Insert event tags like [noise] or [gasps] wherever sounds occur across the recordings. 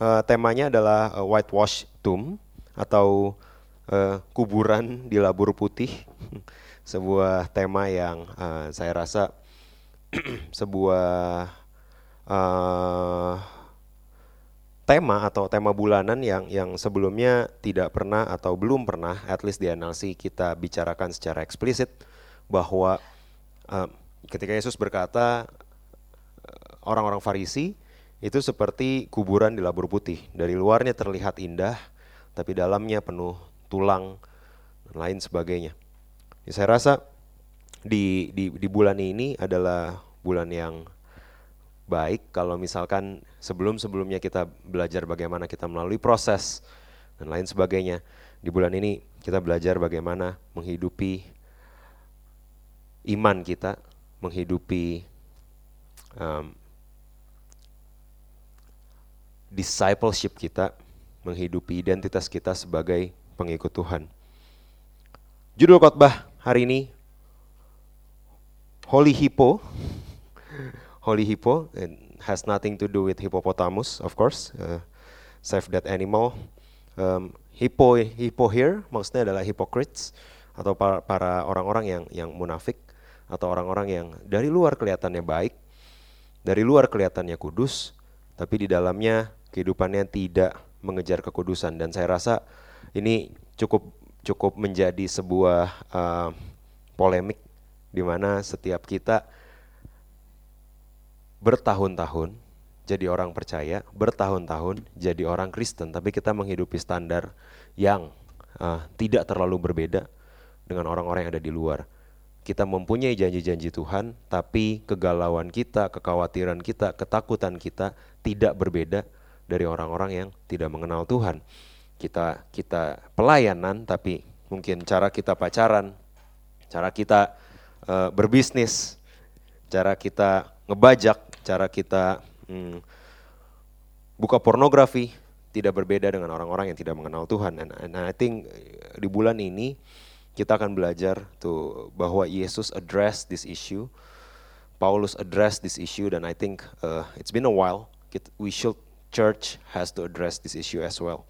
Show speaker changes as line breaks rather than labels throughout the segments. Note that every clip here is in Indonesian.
eh, temanya adalah eh, whitewash tomb atau eh, kuburan di labur putih. [laughs] Sebuah tema yang eh, saya rasa [clears throat] sebuah eh, tema atau tema bulanan yang yang sebelumnya tidak pernah atau belum pernah at least di NLC kita bicarakan secara eksplisit bahwa eh, ketika Yesus berkata orang-orang Farisi itu seperti kuburan di labur putih. Dari luarnya terlihat indah, tapi dalamnya penuh tulang dan lain sebagainya. Ya, saya rasa di, di di bulan ini adalah bulan yang baik kalau misalkan sebelum-sebelumnya kita belajar bagaimana kita melalui proses dan lain sebagainya. Di bulan ini kita belajar bagaimana menghidupi iman kita, menghidupi um, discipleship kita, menghidupi identitas kita sebagai pengikut Tuhan. Judul khotbah hari ini Holy Hippo. [laughs] Holy Hippo it has nothing to do with hippopotamus, of course. Uh, save that animal. Um, hippo hippo here maksudnya adalah hypocrites atau para orang-orang yang yang munafik atau orang-orang yang dari luar kelihatannya baik, dari luar kelihatannya kudus, tapi di dalamnya kehidupannya tidak mengejar kekudusan dan saya rasa ini cukup cukup menjadi sebuah uh, polemik di mana setiap kita bertahun-tahun jadi orang percaya, bertahun-tahun jadi orang Kristen, tapi kita menghidupi standar yang uh, tidak terlalu berbeda dengan orang-orang yang ada di luar. Kita mempunyai janji-janji Tuhan, tapi kegalauan kita, kekhawatiran kita, ketakutan kita tidak berbeda dari orang-orang yang tidak mengenal Tuhan. Kita kita pelayanan, tapi mungkin cara kita pacaran, cara kita uh, berbisnis, cara kita ngebajak, cara kita hmm, buka pornografi tidak berbeda dengan orang-orang yang tidak mengenal Tuhan. And, and I think eh, di bulan ini kita akan belajar tuh bahwa Yesus address this issue, Paulus address this issue, dan I think uh, it's been a while. We should church has to address this issue as well.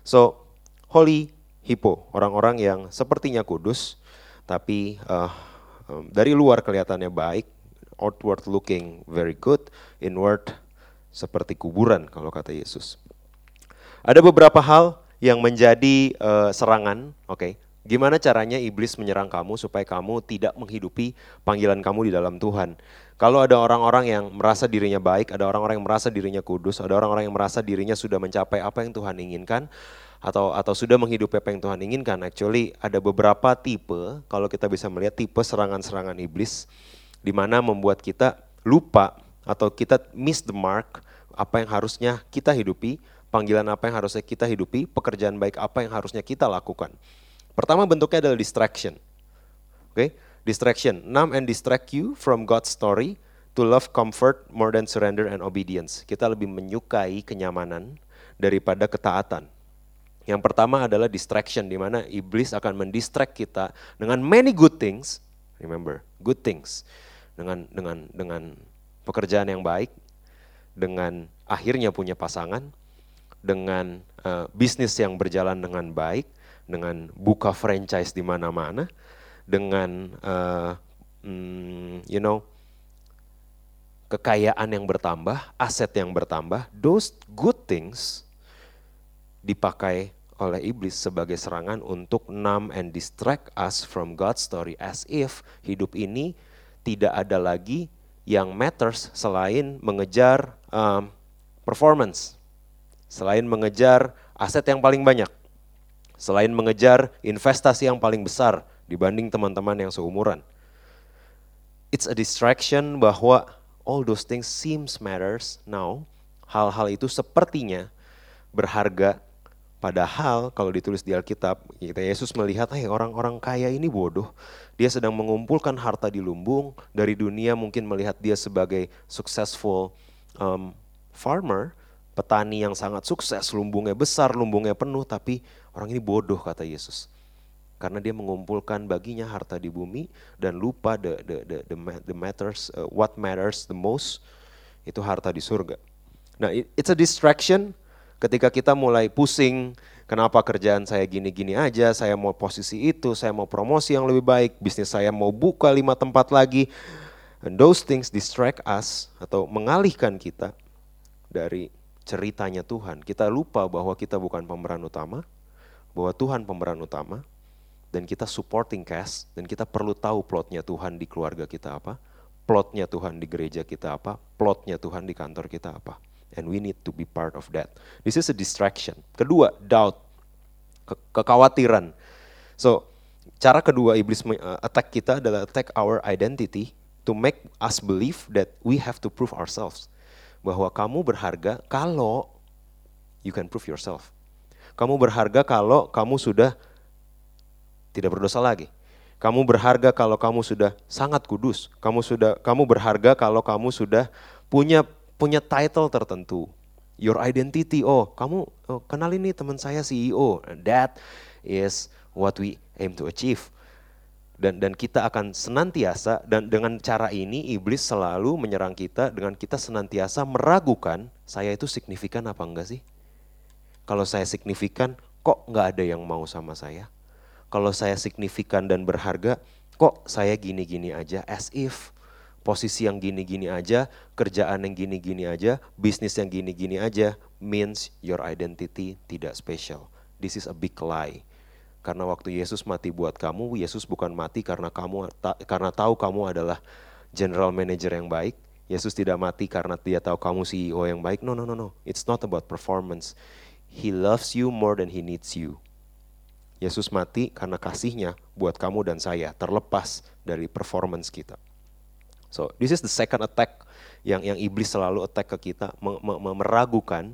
So holy hippo, orang-orang yang sepertinya kudus, tapi uh, um, dari luar kelihatannya baik, outward looking very good, inward seperti kuburan kalau kata Yesus. Ada beberapa hal yang menjadi uh, serangan, oke. Okay. Gimana caranya iblis menyerang kamu supaya kamu tidak menghidupi panggilan kamu di dalam Tuhan? Kalau ada orang-orang yang merasa dirinya baik, ada orang-orang yang merasa dirinya kudus, ada orang-orang yang merasa dirinya sudah mencapai apa yang Tuhan inginkan, atau atau sudah menghidupi apa yang Tuhan inginkan. Actually ada beberapa tipe, kalau kita bisa melihat tipe serangan-serangan iblis, di mana membuat kita lupa atau kita miss the mark apa yang harusnya kita hidupi, panggilan apa yang harusnya kita hidupi, pekerjaan baik apa yang harusnya kita lakukan. Pertama bentuknya adalah distraction. Oke, okay? distraction. Numb and distract you from God's story to love comfort more than surrender and obedience. Kita lebih menyukai kenyamanan daripada ketaatan. Yang pertama adalah distraction di mana iblis akan mendistract kita dengan many good things. Remember, good things. Dengan dengan dengan pekerjaan yang baik, dengan akhirnya punya pasangan, dengan uh, bisnis yang berjalan dengan baik, dengan buka franchise di mana-mana, dengan uh, you know kekayaan yang bertambah, aset yang bertambah, those good things dipakai oleh iblis sebagai serangan untuk numb and distract us from God's story as if hidup ini tidak ada lagi yang matters selain mengejar um, performance, selain mengejar aset yang paling banyak. Selain mengejar investasi yang paling besar dibanding teman-teman yang seumuran. It's a distraction bahwa all those things seems matters now. Hal-hal itu sepertinya berharga Padahal kalau ditulis di Alkitab, kita Yesus melihat, hey, orang-orang kaya ini bodoh. Dia sedang mengumpulkan harta di lumbung. Dari dunia mungkin melihat dia sebagai successful um, farmer, petani yang sangat sukses, lumbungnya besar, lumbungnya penuh, tapi orang ini bodoh kata Yesus. Karena dia mengumpulkan baginya harta di bumi dan lupa the the the the, the matters uh, what matters the most itu harta di surga. Nah, it's a distraction ketika kita mulai pusing, kenapa kerjaan saya gini-gini aja, saya mau posisi itu, saya mau promosi yang lebih baik, bisnis saya mau buka lima tempat lagi. And those things distract us atau mengalihkan kita dari ceritanya Tuhan. Kita lupa bahwa kita bukan pemeran utama, bahwa Tuhan pemeran utama, dan kita supporting cast, dan kita perlu tahu plotnya Tuhan di keluarga kita apa, plotnya Tuhan di gereja kita apa, plotnya Tuhan di kantor kita apa. And we need to be part of that. This is a distraction. Kedua, doubt, ke kekhawatiran. So, cara kedua iblis uh, attack kita adalah attack our identity to make us believe that we have to prove ourselves bahwa kamu berharga kalau you can prove yourself. Kamu berharga kalau kamu sudah tidak berdosa lagi. Kamu berharga kalau kamu sudah sangat kudus. Kamu sudah kamu berharga kalau kamu sudah punya punya title tertentu. Your identity, oh kamu oh, kenal ini teman saya CEO. That is what we aim to achieve dan dan kita akan senantiasa dan dengan cara ini iblis selalu menyerang kita dengan kita senantiasa meragukan saya itu signifikan apa enggak sih? Kalau saya signifikan kok nggak ada yang mau sama saya? Kalau saya signifikan dan berharga kok saya gini-gini aja as if posisi yang gini-gini aja, kerjaan yang gini-gini aja, bisnis yang gini-gini aja means your identity tidak special. This is a big lie karena waktu Yesus mati buat kamu, Yesus bukan mati karena kamu ta, karena tahu kamu adalah general manager yang baik. Yesus tidak mati karena dia tahu kamu CEO yang baik. No, no, no, no. It's not about performance. He loves you more than he needs you. Yesus mati karena kasihnya buat kamu dan saya, terlepas dari performance kita. So, this is the second attack yang yang iblis selalu attack ke kita, meragukan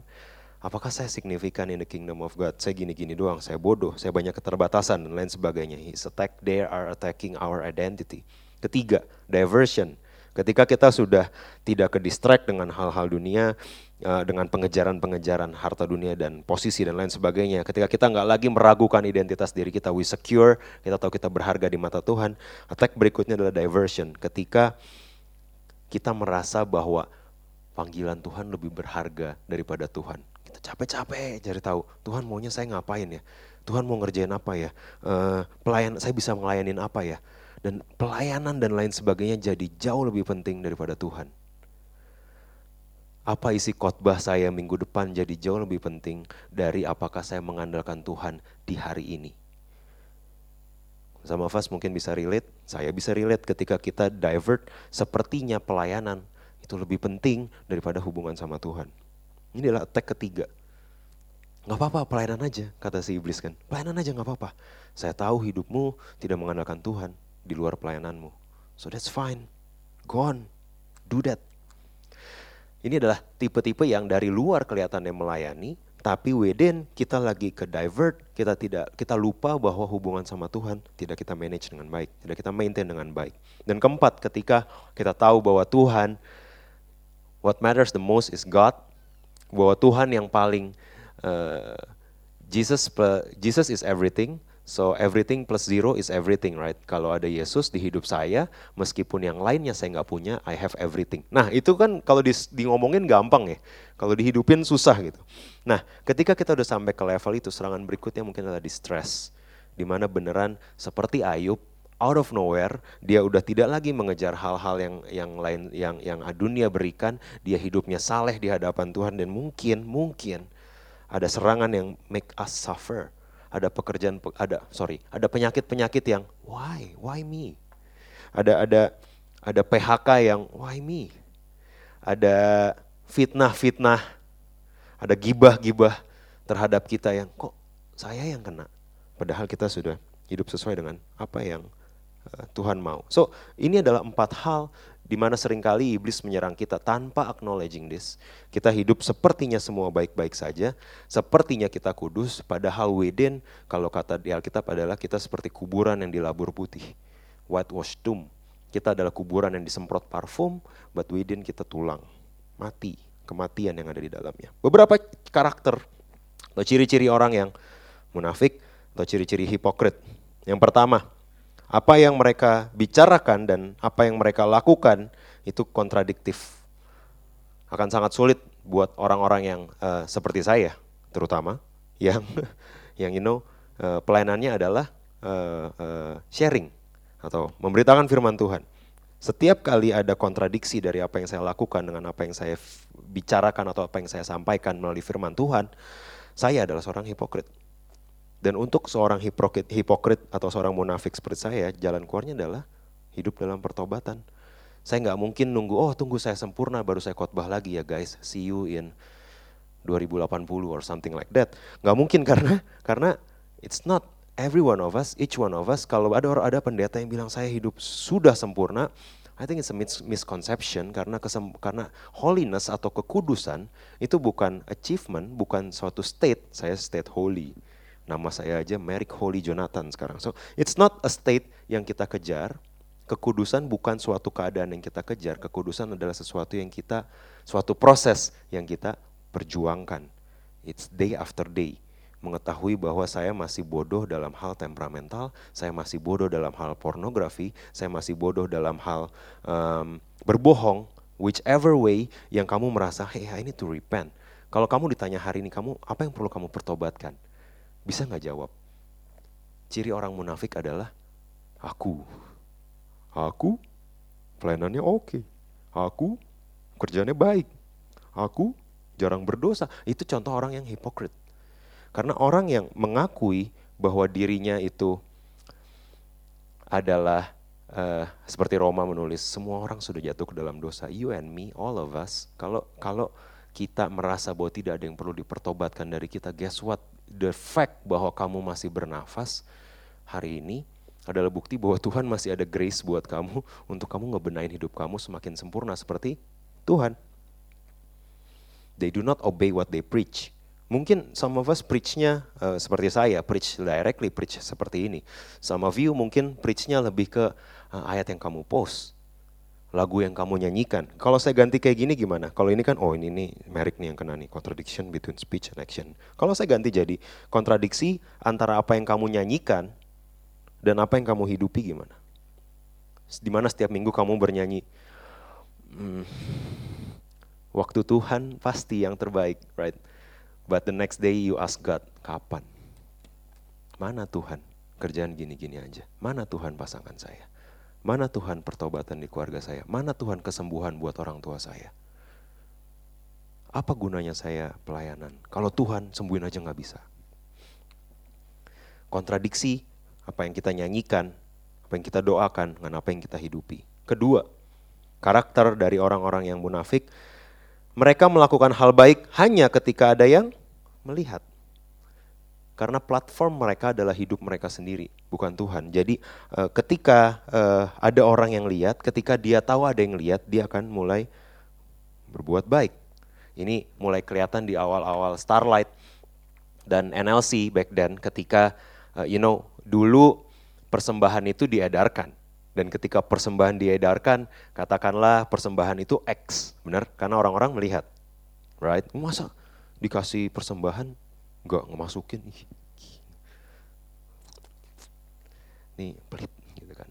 apakah saya signifikan in the kingdom of God? Saya gini-gini doang, saya bodoh, saya banyak keterbatasan dan lain sebagainya. He's attack, they are attacking our identity. Ketiga, diversion. Ketika kita sudah tidak ke distract dengan hal-hal dunia, uh, dengan pengejaran-pengejaran harta dunia dan posisi dan lain sebagainya. Ketika kita nggak lagi meragukan identitas diri kita, we secure, kita tahu kita berharga di mata Tuhan. Attack berikutnya adalah diversion. Ketika kita merasa bahwa panggilan Tuhan lebih berharga daripada Tuhan capek-capek cari tahu Tuhan maunya saya ngapain ya Tuhan mau ngerjain apa ya uh, pelayan saya bisa ngelayanin apa ya dan pelayanan dan lain sebagainya jadi jauh lebih penting daripada Tuhan apa isi khotbah saya minggu depan jadi jauh lebih penting dari apakah saya mengandalkan Tuhan di hari ini sama Fas mungkin bisa relate, saya bisa relate ketika kita divert sepertinya pelayanan itu lebih penting daripada hubungan sama Tuhan. Ini adalah attack ketiga. Gak apa-apa, pelayanan aja, kata si iblis kan. Pelayanan aja gak apa-apa. Saya tahu hidupmu tidak mengandalkan Tuhan di luar pelayananmu. So that's fine. Go on. Do that. Ini adalah tipe-tipe yang dari luar kelihatannya melayani, tapi within kita lagi ke divert, kita tidak kita lupa bahwa hubungan sama Tuhan tidak kita manage dengan baik, tidak kita maintain dengan baik. Dan keempat, ketika kita tahu bahwa Tuhan what matters the most is God, bahwa Tuhan yang paling uh, Jesus Jesus is everything. So everything plus zero is everything, right? Kalau ada Yesus di hidup saya, meskipun yang lainnya saya nggak punya, I have everything. Nah itu kan kalau di, di ngomongin gampang ya, kalau dihidupin susah gitu. Nah ketika kita udah sampai ke level itu, serangan berikutnya mungkin adalah distress, di mana beneran seperti Ayub, out of nowhere dia udah tidak lagi mengejar hal-hal yang yang lain yang yang dunia berikan dia hidupnya saleh di hadapan Tuhan dan mungkin mungkin ada serangan yang make us suffer ada pekerjaan ada sorry ada penyakit penyakit yang why? Why me? Ada ada ada PHK yang why me? Ada fitnah fitnah ada gibah gibah terhadap kita yang kok saya yang kena? Padahal kita sudah hidup sesuai dengan apa yang uh, Tuhan mau. So ini adalah empat hal di mana sering kali iblis menyerang kita tanpa acknowledging this. Kita hidup sepertinya semua baik-baik saja, sepertinya kita kudus, padahal within kalau kata di Alkitab adalah kita seperti kuburan yang dilabur putih. Whitewash tomb. Kita adalah kuburan yang disemprot parfum, but within kita tulang, mati, kematian yang ada di dalamnya. Beberapa karakter atau ciri-ciri orang yang munafik atau ciri-ciri hipokrit. Yang pertama, apa yang mereka bicarakan dan apa yang mereka lakukan itu kontradiktif. Akan sangat sulit buat orang-orang yang uh, seperti saya, terutama yang [laughs] yang you know uh, pelayanannya adalah uh, uh, sharing atau memberitakan firman Tuhan. Setiap kali ada kontradiksi dari apa yang saya lakukan dengan apa yang saya bicarakan atau apa yang saya sampaikan melalui firman Tuhan, saya adalah seorang hipokrit. Dan untuk seorang hipokrit, hipokrit atau seorang munafik seperti saya, jalan keluarnya adalah hidup dalam pertobatan. Saya nggak mungkin nunggu, oh tunggu saya sempurna baru saya khotbah lagi ya guys, see you in 2080 or something like that. Nggak mungkin [laughs] karena karena it's not every one of us, each one of us. Kalau ada orang ada pendeta yang bilang saya hidup sudah sempurna, I think it's a misconception karena kesem, karena holiness atau kekudusan itu bukan achievement, bukan suatu state. Saya state holy Nama saya aja Merrick Holy Jonathan sekarang. So it's not a state yang kita kejar. Kekudusan bukan suatu keadaan yang kita kejar. Kekudusan adalah sesuatu yang kita, suatu proses yang kita perjuangkan. It's day after day. Mengetahui bahwa saya masih bodoh dalam hal temperamental, saya masih bodoh dalam hal pornografi, saya masih bodoh dalam hal um, berbohong, whichever way yang kamu merasa, hey I need to repent. Kalau kamu ditanya hari ini, kamu apa yang perlu kamu pertobatkan? Bisa nggak jawab? Ciri orang munafik adalah aku. Aku pelayanannya oke. Aku kerjanya baik. Aku jarang berdosa. Itu contoh orang yang hipokrit. Karena orang yang mengakui bahwa dirinya itu adalah uh, seperti Roma menulis, semua orang sudah jatuh ke dalam dosa. You and me, all of us. Kalau kalau kita merasa bahwa tidak ada yang perlu dipertobatkan dari kita, guess what? The fact bahwa kamu masih bernafas hari ini adalah bukti bahwa Tuhan masih ada grace buat kamu untuk kamu ngebenain hidup kamu semakin sempurna seperti Tuhan. They do not obey what they preach. Mungkin some of us preach-nya uh, seperti saya, preach directly, preach seperti ini. Some of you mungkin preach-nya lebih ke uh, ayat yang kamu post lagu yang kamu nyanyikan. Kalau saya ganti kayak gini gimana? Kalau ini kan, oh ini nih merik nih yang kena nih, contradiction between speech and action. Kalau saya ganti jadi kontradiksi antara apa yang kamu nyanyikan dan apa yang kamu hidupi gimana? Di mana setiap minggu kamu bernyanyi, hmm, waktu Tuhan pasti yang terbaik, right? But the next day you ask God, kapan? Mana Tuhan? Kerjaan gini-gini aja. Mana Tuhan pasangan saya? Mana Tuhan pertobatan di keluarga saya? Mana Tuhan kesembuhan buat orang tua saya? Apa gunanya saya pelayanan? Kalau Tuhan sembuhin aja nggak bisa. Kontradiksi apa yang kita nyanyikan, apa yang kita doakan dengan apa yang kita hidupi. Kedua, karakter dari orang-orang yang munafik, mereka melakukan hal baik hanya ketika ada yang melihat. Karena platform mereka adalah hidup mereka sendiri, bukan Tuhan. Jadi uh, ketika uh, ada orang yang lihat, ketika dia tahu ada yang lihat, dia akan mulai berbuat baik. Ini mulai kelihatan di awal-awal Starlight dan NLC back then ketika uh, you know dulu persembahan itu diedarkan dan ketika persembahan diedarkan katakanlah persembahan itu X benar karena orang-orang melihat right masa dikasih persembahan nggak ngemasukin. Nih pelit gitu kan.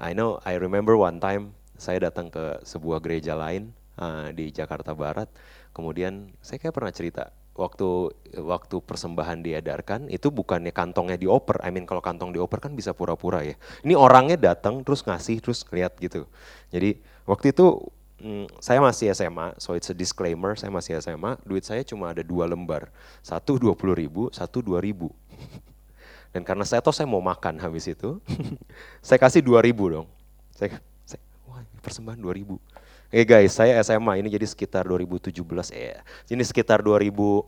I know I remember one time saya datang ke sebuah gereja lain uh, di Jakarta Barat. Kemudian saya kayak pernah cerita waktu waktu persembahan diedarkan itu bukannya kantongnya dioper, I mean kalau kantong dioper kan bisa pura-pura ya. Ini orangnya datang terus ngasih terus lihat gitu. Jadi waktu itu Hmm, saya masih SMA, so it's a disclaimer, saya masih SMA, duit saya cuma ada dua lembar, satu dua puluh ribu, satu dua ribu. [laughs] Dan karena saya tahu saya mau makan habis itu, [laughs] saya kasih dua ribu dong. Saya, saya wah persembahan dua ribu. Eh hey guys, saya SMA ini jadi sekitar 2017 ya. Ini sekitar 2002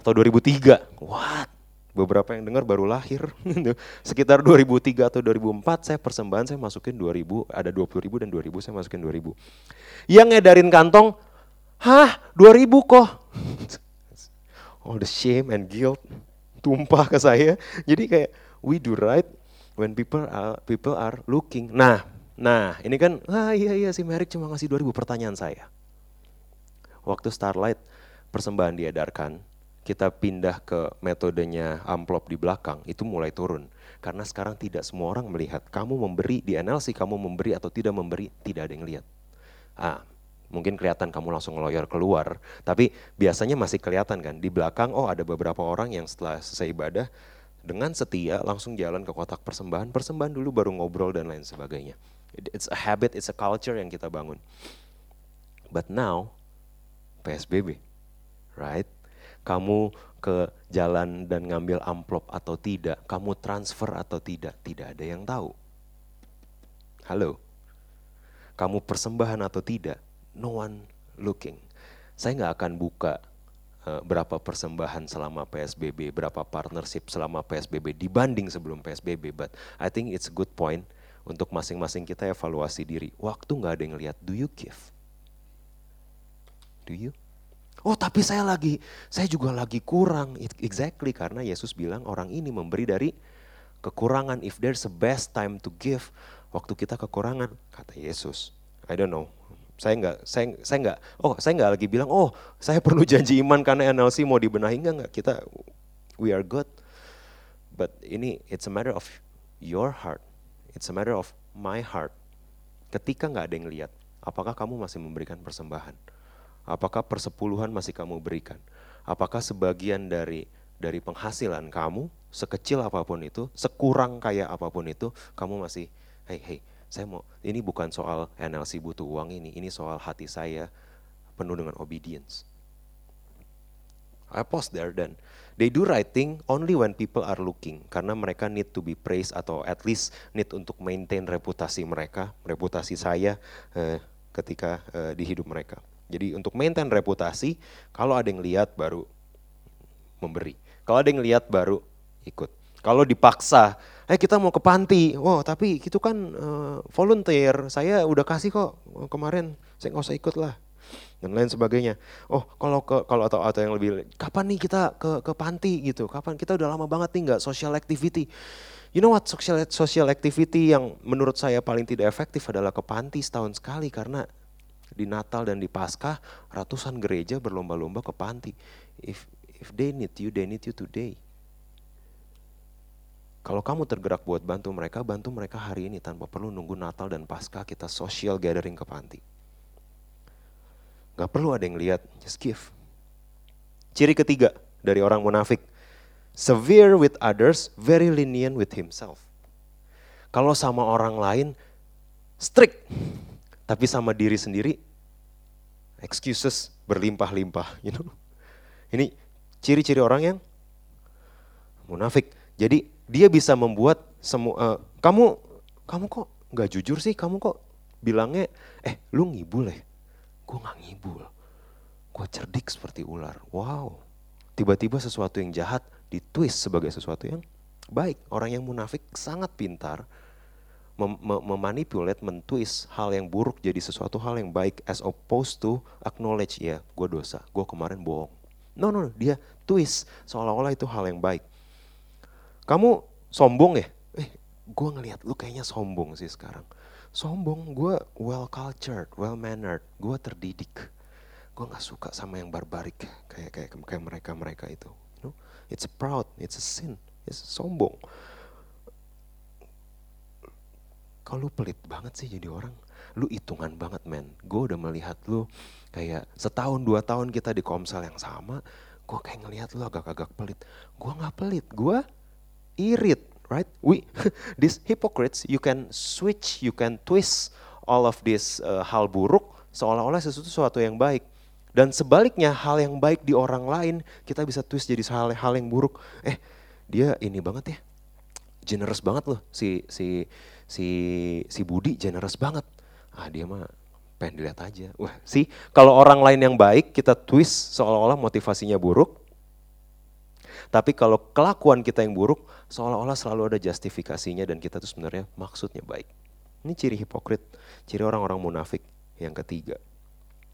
atau 2003. What? Beberapa yang dengar baru lahir. [laughs] Sekitar 2003 atau 2004 saya persembahan saya masukin 2000, ada 20 ribu dan 2000 saya masukin 2000. Yang ngedarin kantong, hah 2000 kok. All [laughs] the shame and guilt tumpah ke saya. Jadi kayak we do right when people are, people are looking. Nah, nah ini kan, ah iya iya si Merrick cuma ngasih 2000 pertanyaan saya. Waktu Starlight persembahan diedarkan, kita pindah ke metodenya amplop di belakang, itu mulai turun. Karena sekarang tidak semua orang melihat. Kamu memberi di NLC, kamu memberi atau tidak memberi, tidak ada yang lihat. Ah, mungkin kelihatan kamu langsung ngeloyor keluar, tapi biasanya masih kelihatan kan. Di belakang, oh ada beberapa orang yang setelah selesai ibadah, dengan setia langsung jalan ke kotak persembahan, persembahan dulu baru ngobrol dan lain sebagainya. It's a habit, it's a culture yang kita bangun. But now, PSBB, right? Kamu ke jalan dan ngambil amplop atau tidak, kamu transfer atau tidak, tidak ada yang tahu. Halo, kamu persembahan atau tidak, no one looking. Saya nggak akan buka uh, berapa persembahan selama PSBB, berapa partnership selama PSBB dibanding sebelum PSBB, but I think it's a good point untuk masing-masing kita evaluasi diri. Waktu nggak ada yang lihat, do you give? Do you? Oh tapi saya lagi, saya juga lagi kurang. Exactly karena Yesus bilang orang ini memberi dari kekurangan. If there's a best time to give, waktu kita kekurangan, kata Yesus. I don't know. Saya nggak, saya, saya nggak. Oh saya nggak lagi bilang, oh saya perlu janji iman karena NLC mau dibenahi nggak nggak. Kita we are good. But ini it's a matter of your heart. It's a matter of my heart. Ketika nggak ada yang lihat, apakah kamu masih memberikan persembahan? Apakah persepuluhan masih kamu berikan? Apakah sebagian dari dari penghasilan kamu, sekecil apa pun itu, sekurang kaya apa pun itu, kamu masih, hey, hey, saya mau, ini bukan soal NLC butuh uang ini, ini soal hati saya penuh dengan obedience. I pause there dan they do right thing only when people are looking karena mereka need to be praised atau at least need untuk maintain reputasi mereka, reputasi saya eh, ketika eh, di hidup mereka. Jadi untuk maintain reputasi, kalau ada yang lihat baru memberi. Kalau ada yang lihat baru ikut. Kalau dipaksa, eh kita mau ke panti, oh tapi itu kan uh, volunteer, saya udah kasih kok kemarin, saya nggak usah ikut lah dan lain sebagainya. Oh kalau ke kalau atau atau yang lebih, kapan nih kita ke ke panti gitu? Kapan kita udah lama banget nih nggak social activity? You know what social social activity yang menurut saya paling tidak efektif adalah ke panti setahun sekali karena di Natal dan di Paskah ratusan gereja berlomba-lomba ke panti. If if they need you, they need you today. Kalau kamu tergerak buat bantu mereka, bantu mereka hari ini tanpa perlu nunggu Natal dan Paskah kita social gathering ke panti. Gak perlu ada yang lihat, just give. Ciri ketiga dari orang munafik, severe with others, very lenient with himself. Kalau sama orang lain, strict tapi sama diri sendiri excuses berlimpah-limpah, you know. Ini ciri-ciri orang yang munafik. Jadi dia bisa membuat semua uh, kamu kamu kok nggak jujur sih, kamu kok bilangnya eh lu ngibul ya. Gue nggak ngibul. Gue cerdik seperti ular. Wow. Tiba-tiba sesuatu yang jahat ditwist sebagai sesuatu yang baik. Orang yang munafik sangat pintar mem memanipulate, mentwist hal yang buruk jadi sesuatu hal yang baik as opposed to acknowledge ya gue dosa, gue kemarin bohong. No, no, no, dia twist seolah-olah itu hal yang baik. Kamu sombong ya? Eh, gue ngelihat lu kayaknya sombong sih sekarang. Sombong, gue well cultured, well mannered, gue terdidik. Gue nggak suka sama yang barbarik kayak kayak kayak mereka mereka itu. You know? It's proud, it's a sin, it's sombong kalau lu pelit banget sih jadi orang, lu hitungan banget men. Gue udah melihat lu kayak setahun dua tahun kita di komsel yang sama, gue kayak ngelihat lu agak-agak pelit. Gue nggak pelit, gue irit, right? We, [laughs] these hypocrites, you can switch, you can twist all of this uh, hal buruk seolah-olah sesuatu sesuatu yang baik. Dan sebaliknya hal yang baik di orang lain kita bisa twist jadi hal hal yang buruk. Eh dia ini banget ya, generous banget loh si si si si Budi generous banget. Ah dia mah pengen dilihat aja. Wah sih kalau orang lain yang baik kita twist seolah-olah motivasinya buruk. Tapi kalau kelakuan kita yang buruk, seolah-olah selalu ada justifikasinya dan kita tuh sebenarnya maksudnya baik. Ini ciri hipokrit, ciri orang-orang munafik yang ketiga.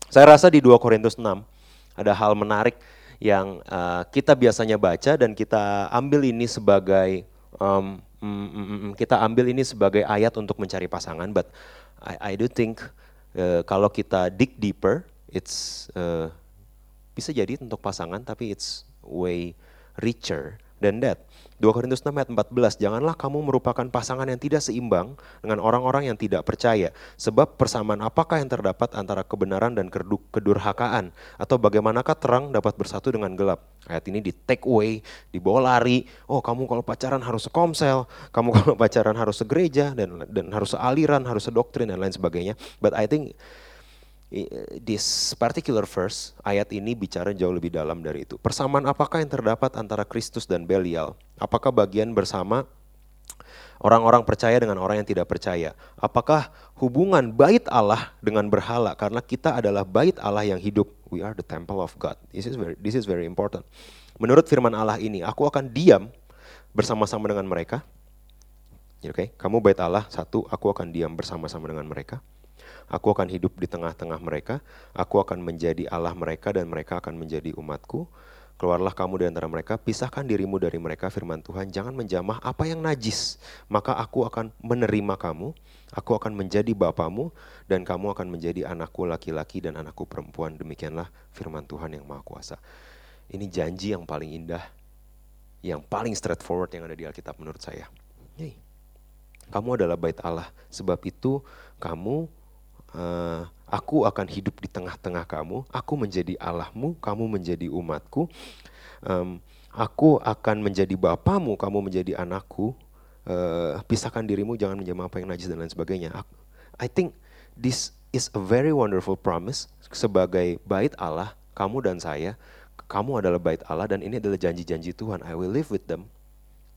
Saya rasa di 2 Korintus 6 ada hal menarik yang uh, kita biasanya baca dan kita ambil ini sebagai um, mm, mm, mm, kita ambil ini sebagai ayat untuk mencari pasangan, but I, I do think uh, kalau kita dig deeper, it's uh, bisa jadi untuk pasangan, tapi it's way richer than that. 2 Korintus 6 ayat 14, janganlah kamu merupakan pasangan yang tidak seimbang dengan orang-orang yang tidak percaya. Sebab persamaan apakah yang terdapat antara kebenaran dan kedurhakaan? Atau bagaimanakah terang dapat bersatu dengan gelap? Ayat ini di take away, dibawa lari. Oh kamu kalau pacaran harus sekomsel, kamu [laughs] kalau pacaran harus segereja, dan, dan harus sealiran, harus sedoktrin, dan lain sebagainya. But I think this particular verse, ayat ini bicara jauh lebih dalam dari itu. Persamaan apakah yang terdapat antara Kristus dan Belial? Apakah bagian bersama orang-orang percaya dengan orang yang tidak percaya? Apakah hubungan bait Allah dengan berhala karena kita adalah bait Allah yang hidup? We are the temple of God. This is very this is very important. Menurut firman Allah ini, aku akan diam bersama-sama dengan mereka. Oke, okay? kamu bait Allah satu, aku akan diam bersama-sama dengan mereka. Aku akan hidup di tengah-tengah mereka, aku akan menjadi Allah mereka dan mereka akan menjadi umatku. Keluarlah kamu di antara mereka, pisahkan dirimu dari mereka firman Tuhan, jangan menjamah apa yang najis. Maka aku akan menerima kamu, aku akan menjadi bapamu, dan kamu akan menjadi anakku laki-laki dan anakku perempuan. Demikianlah firman Tuhan yang Maha Kuasa. Ini janji yang paling indah, yang paling straightforward yang ada di Alkitab menurut saya. Kamu adalah bait Allah, sebab itu kamu uh, aku akan hidup di tengah-tengah kamu, aku menjadi Allahmu, kamu menjadi umatku, um, aku akan menjadi bapamu, kamu menjadi anakku, uh, pisahkan dirimu, jangan menjadi apa yang najis dan lain sebagainya. I think this is a very wonderful promise. Sebagai bait Allah, kamu dan saya, kamu adalah bait Allah dan ini adalah janji-janji Tuhan. I will live with them,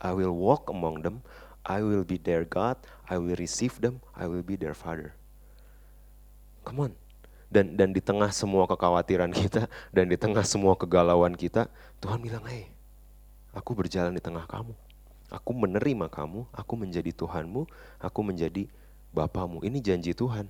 I will walk among them, I will be their God, I will receive them, I will be their father. Come on. Dan dan di tengah semua kekhawatiran kita [laughs] dan di tengah semua kegalauan kita, Tuhan bilang, "Hei, aku berjalan di tengah kamu. Aku menerima kamu, aku menjadi Tuhanmu, aku menjadi Bapamu." Ini janji Tuhan.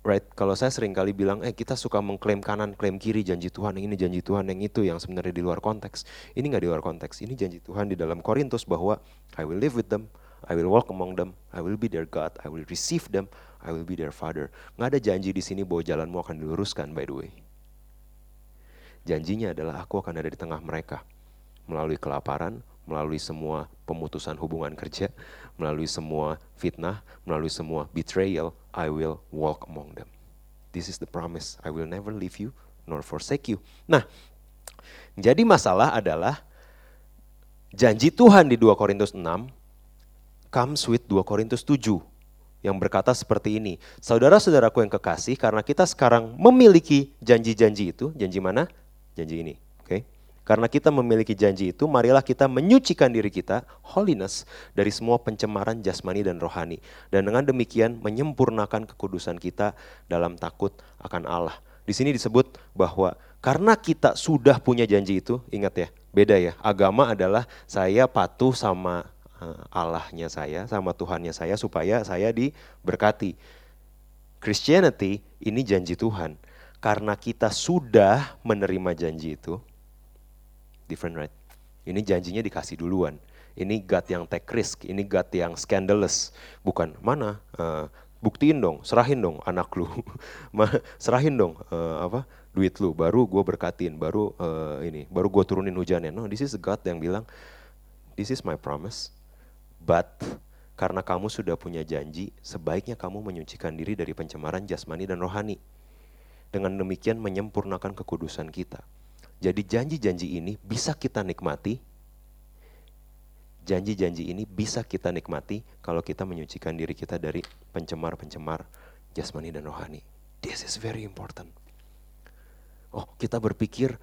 Right, kalau saya sering kali bilang, eh kita suka mengklaim kanan, klaim kiri, janji Tuhan yang ini, janji Tuhan yang itu, yang sebenarnya di luar konteks. Ini nggak di luar konteks, ini janji Tuhan di dalam Korintus bahwa I will live with them, I will walk among them, I will be their God, I will receive them, I will be their father. Nggak ada janji di sini bahwa jalanmu akan diluruskan by the way. Janjinya adalah aku akan ada di tengah mereka. Melalui kelaparan, melalui semua pemutusan hubungan kerja, melalui semua fitnah, melalui semua betrayal, I will walk among them. This is the promise. I will never leave you nor forsake you. Nah, jadi masalah adalah janji Tuhan di 2 Korintus 6 comes with 2 Korintus 7 yang berkata seperti ini, saudara-saudaraku yang kekasih, karena kita sekarang memiliki janji-janji itu, janji mana? Janji ini, oke? Karena kita memiliki janji itu, marilah kita menyucikan diri kita, holiness, dari semua pencemaran jasmani dan rohani. Dan dengan demikian menyempurnakan kekudusan kita dalam takut akan Allah. Di sini disebut bahwa karena kita sudah punya janji itu, ingat ya, beda ya. Agama adalah saya patuh sama Allahnya saya, sama Tuhannya saya supaya saya diberkati. Christianity ini janji Tuhan. Karena kita sudah menerima janji itu, different right? Ini janjinya dikasih duluan. Ini God yang take risk, ini God yang scandalous. Bukan, mana? Uh, buktiin dong, serahin dong anak lu, [laughs] serahin dong uh, apa duit lu, baru gue berkatin, baru uh, ini, baru gue turunin hujannya. No, this is God yang bilang, this is my promise, But karena kamu sudah punya janji, sebaiknya kamu menyucikan diri dari pencemaran jasmani dan rohani. Dengan demikian menyempurnakan kekudusan kita. Jadi janji-janji ini bisa kita nikmati. Janji-janji ini bisa kita nikmati kalau kita menyucikan diri kita dari pencemar-pencemar jasmani dan rohani. This is very important. Oh, kita berpikir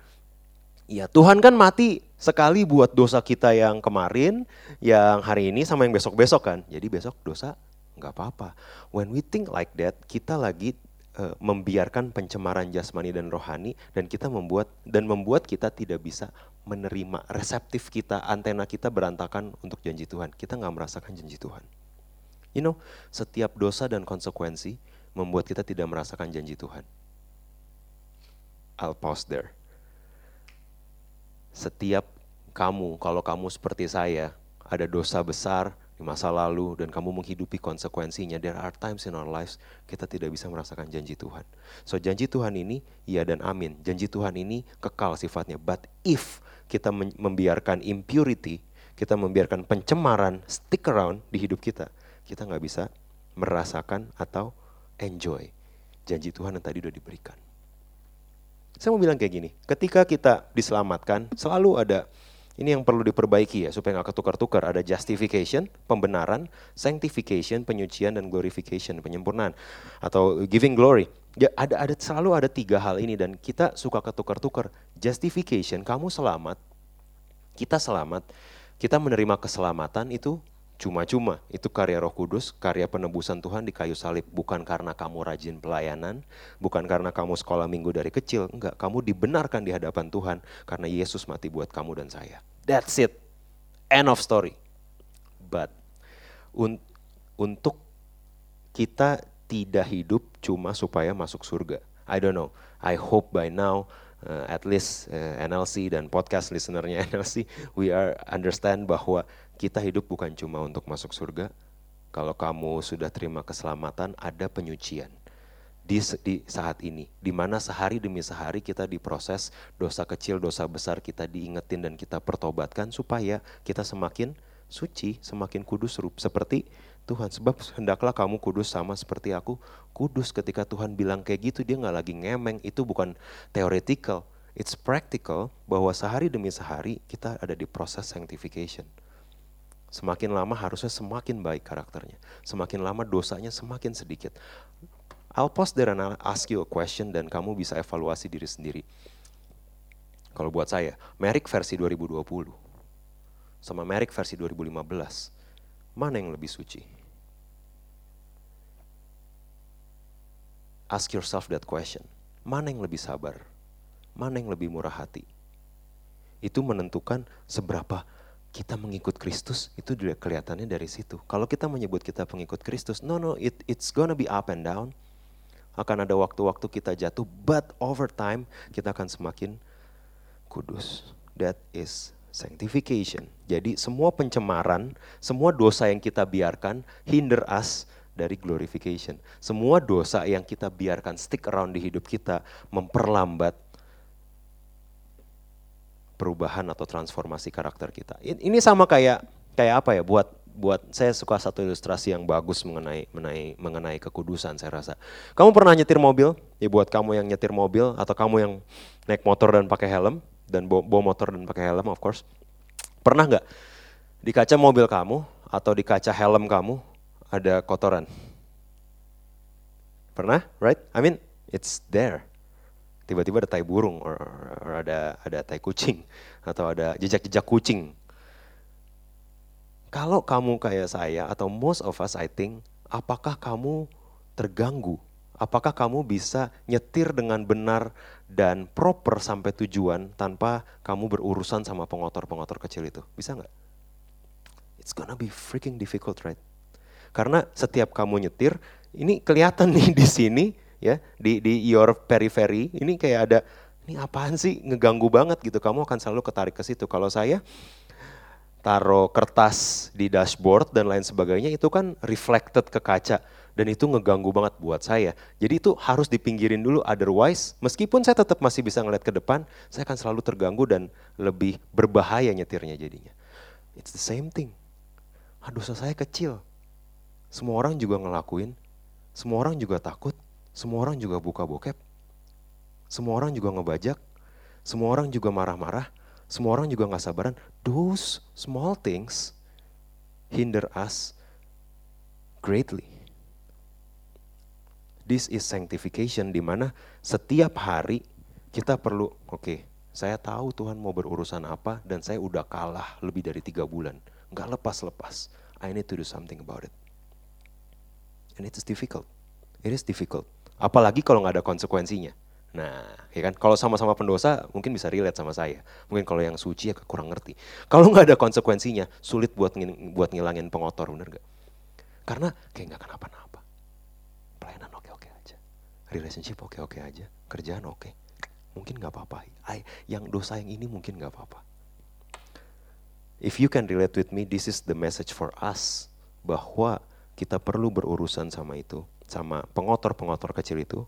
Ya Tuhan kan mati sekali buat dosa kita yang kemarin, yang hari ini sama yang besok-besok kan. Jadi besok dosa nggak apa-apa. When we think like that, kita lagi uh, membiarkan pencemaran jasmani dan rohani dan kita membuat dan membuat kita tidak bisa menerima reseptif kita antena kita berantakan untuk janji Tuhan kita nggak merasakan janji Tuhan you know setiap dosa dan konsekuensi membuat kita tidak merasakan janji Tuhan I'll pause there setiap kamu kalau kamu seperti saya ada dosa besar di masa lalu dan kamu menghidupi konsekuensinya, there are times in our lives kita tidak bisa merasakan janji Tuhan. So janji Tuhan ini ya dan amin. Janji Tuhan ini kekal sifatnya. But if kita membiarkan impurity, kita membiarkan pencemaran stick around di hidup kita, kita nggak bisa merasakan atau enjoy janji Tuhan yang tadi udah diberikan. Saya mau bilang kayak gini, ketika kita diselamatkan, selalu ada ini yang perlu diperbaiki ya supaya nggak ketukar-tukar. Ada justification, pembenaran, sanctification, penyucian dan glorification, penyempurnaan atau giving glory. Ya, ada ada selalu ada tiga hal ini dan kita suka ketukar-tukar. Justification, kamu selamat, kita selamat, kita menerima keselamatan itu cuma-cuma. Itu karya Roh Kudus, karya penebusan Tuhan di kayu salib. Bukan karena kamu rajin pelayanan, bukan karena kamu sekolah minggu dari kecil. Enggak, kamu dibenarkan di hadapan Tuhan karena Yesus mati buat kamu dan saya. That's it. End of story. But un untuk kita tidak hidup cuma supaya masuk surga. I don't know. I hope by now uh, at least uh, NLC dan podcast listenernya [laughs] NLC we are understand bahwa kita hidup bukan cuma untuk masuk surga. Kalau kamu sudah terima keselamatan, ada penyucian di, di saat ini, di mana sehari demi sehari kita diproses dosa kecil, dosa besar kita diingetin dan kita pertobatkan supaya kita semakin suci, semakin kudus seperti Tuhan. Sebab hendaklah kamu kudus sama seperti aku kudus. Ketika Tuhan bilang kayak gitu, dia nggak lagi ngemeng. Itu bukan theoretical, it's practical bahwa sehari demi sehari kita ada di proses sanctification. Semakin lama harusnya semakin baik karakternya. Semakin lama dosanya semakin sedikit. I'll pause there and I'll ask you a question dan kamu bisa evaluasi diri sendiri. Kalau buat saya, Merrick versi 2020 sama Merrick versi 2015, mana yang lebih suci? Ask yourself that question. Mana yang lebih sabar? Mana yang lebih murah hati? Itu menentukan seberapa kita mengikut Kristus itu juga kelihatannya dari situ. Kalau kita menyebut kita pengikut Kristus, no no, it, it's gonna be up and down. Akan ada waktu-waktu kita jatuh, but over time kita akan semakin kudus. That is sanctification. Jadi semua pencemaran, semua dosa yang kita biarkan hinder us dari glorification. Semua dosa yang kita biarkan stick around di hidup kita memperlambat perubahan atau transformasi karakter kita. Ini sama kayak kayak apa ya buat buat saya suka satu ilustrasi yang bagus mengenai mengenai mengenai kekudusan saya rasa. Kamu pernah nyetir mobil? Ya buat kamu yang nyetir mobil atau kamu yang naik motor dan pakai helm dan bawa, motor dan pakai helm of course. Pernah nggak di kaca mobil kamu atau di kaca helm kamu ada kotoran? Pernah, right? I mean, it's there tiba-tiba ada tai burung or, or ada ada tai kucing atau ada jejak-jejak kucing. Kalau kamu kayak saya atau most of us I think, apakah kamu terganggu? Apakah kamu bisa nyetir dengan benar dan proper sampai tujuan tanpa kamu berurusan sama pengotor-pengotor kecil itu? Bisa nggak? It's gonna be freaking difficult, right? Karena setiap kamu nyetir, ini kelihatan nih di sini ya di di your periphery ini kayak ada ini apaan sih? Ngeganggu banget gitu. Kamu akan selalu ketarik ke situ. Kalau saya taruh kertas di dashboard dan lain sebagainya itu kan reflected ke kaca dan itu ngeganggu banget buat saya. Jadi itu harus dipinggirin dulu. Otherwise meskipun saya tetap masih bisa ngeliat ke depan saya akan selalu terganggu dan lebih berbahaya nyetirnya jadinya. It's the same thing. Aduh saya kecil. Semua orang juga ngelakuin. Semua orang juga takut semua orang juga buka bokep. Semua orang juga ngebajak. Semua orang juga marah-marah. Semua orang juga nggak sabaran. Those small things hinder us greatly. This is sanctification di mana setiap hari kita perlu, oke, okay, saya tahu Tuhan mau berurusan apa dan saya udah kalah lebih dari tiga bulan. Nggak lepas-lepas. I need to do something about it. And it is difficult. It is difficult. Apalagi kalau nggak ada konsekuensinya. Nah, ya kan? Kalau sama-sama pendosa mungkin bisa relate sama saya. Mungkin kalau yang suci ya kurang ngerti. Kalau nggak ada konsekuensinya, sulit buat ngil buat ngilangin pengotor, bener gak? Karena kayak nggak kenapa-napa. Pelayanan oke-oke aja, relationship oke-oke aja, kerjaan oke. Mungkin nggak apa-apa. Yang dosa yang ini mungkin nggak apa-apa. If you can relate with me, this is the message for us bahwa kita perlu berurusan sama itu, sama pengotor-pengotor kecil itu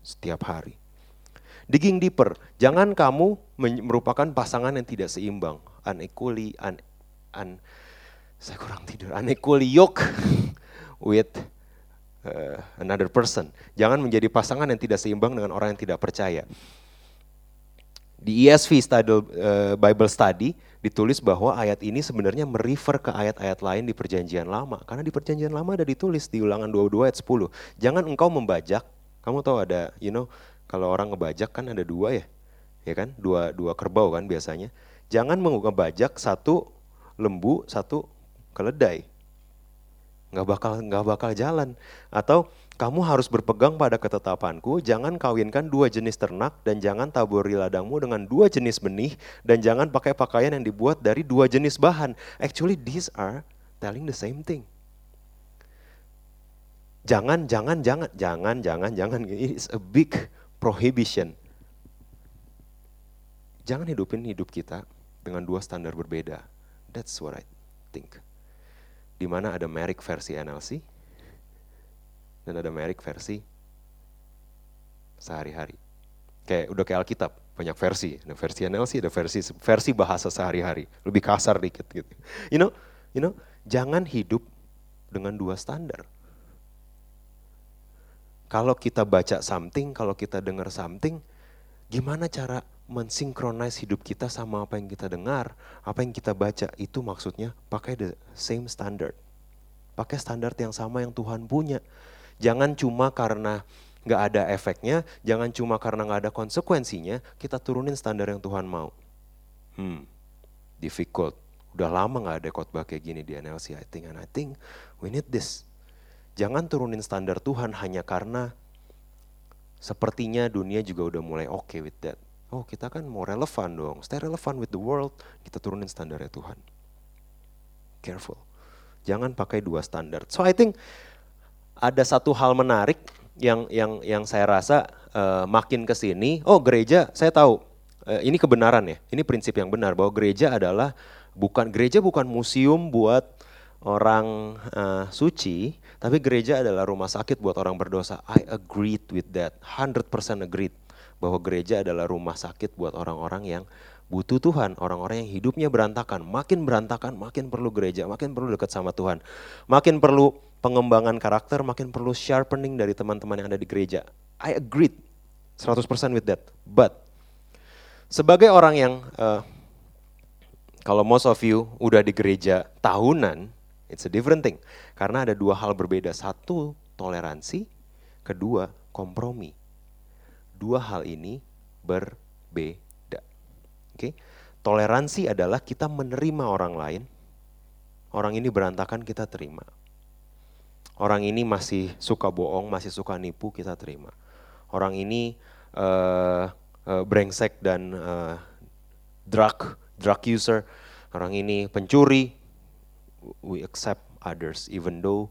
setiap hari. Digging deeper, jangan kamu merupakan pasangan yang tidak seimbang, unequally, un, un, saya kurang tidur, unequally yoke [laughs] with uh, another person. Jangan menjadi pasangan yang tidak seimbang dengan orang yang tidak percaya. Di ESV study, uh, Bible Study ditulis bahwa ayat ini sebenarnya merefer ke ayat-ayat lain di perjanjian lama. Karena di perjanjian lama ada ditulis di ulangan 22 ayat 10. Jangan engkau membajak, kamu tahu ada, you know, kalau orang ngebajak kan ada dua ya, ya kan? Dua dua kerbau kan biasanya. Jangan ngebajak satu lembu, satu keledai. Nggak bakal nggak bakal jalan. Atau kamu harus berpegang pada ketetapanku, jangan kawinkan dua jenis ternak dan jangan taburi ladangmu dengan dua jenis benih dan jangan pakai pakaian yang dibuat dari dua jenis bahan. Actually these are telling the same thing. Jangan, jangan, jangan, jangan, jangan, jangan. It's a big prohibition. Jangan hidupin hidup kita dengan dua standar berbeda. That's what I think. Di mana ada Merrick versi NLC dan ada Merrick versi sehari-hari. Kayak udah kayak Alkitab, banyak versi. Ada versi NLC, ada versi versi bahasa sehari-hari, lebih kasar dikit gitu. You know, you know, jangan hidup dengan dua standar. Kalau kita baca something, kalau kita dengar something, gimana cara mensinkronize hidup kita sama apa yang kita dengar, apa yang kita baca, itu maksudnya pakai the same standard. Pakai standar yang sama yang Tuhan punya. Jangan cuma karena nggak ada efeknya, jangan cuma karena nggak ada konsekuensinya, kita turunin standar yang Tuhan mau. Hmm, difficult. Udah lama nggak ada khotbah kayak gini di NLC, I think, and I think we need this. Jangan turunin standar Tuhan hanya karena sepertinya dunia juga udah mulai oke okay with that. Oh kita kan mau relevan dong, stay relevan with the world, kita turunin standarnya Tuhan. Careful. Jangan pakai dua standar. So I think ada satu hal menarik yang yang yang saya rasa uh, makin ke sini, oh gereja saya tahu. Uh, ini kebenaran ya. Ini prinsip yang benar bahwa gereja adalah bukan gereja bukan museum buat orang uh, suci, tapi gereja adalah rumah sakit buat orang berdosa. I agreed with that, 100% agreed bahwa gereja adalah rumah sakit buat orang-orang yang butuh Tuhan, orang-orang yang hidupnya berantakan, makin berantakan, makin perlu gereja, makin perlu dekat sama Tuhan, makin perlu pengembangan karakter, makin perlu sharpening dari teman-teman yang ada di gereja. I agreed 100% with that. But sebagai orang yang uh, kalau most of you udah di gereja tahunan, It's a different thing. Karena ada dua hal berbeda. Satu, toleransi. Kedua, kompromi. Dua hal ini berbeda. Oke. Okay? Toleransi adalah kita menerima orang lain. Orang ini berantakan kita terima. Orang ini masih suka bohong, masih suka nipu kita terima. Orang ini uh, uh, brengsek dan uh, drug drug user. Orang ini pencuri, we accept others even though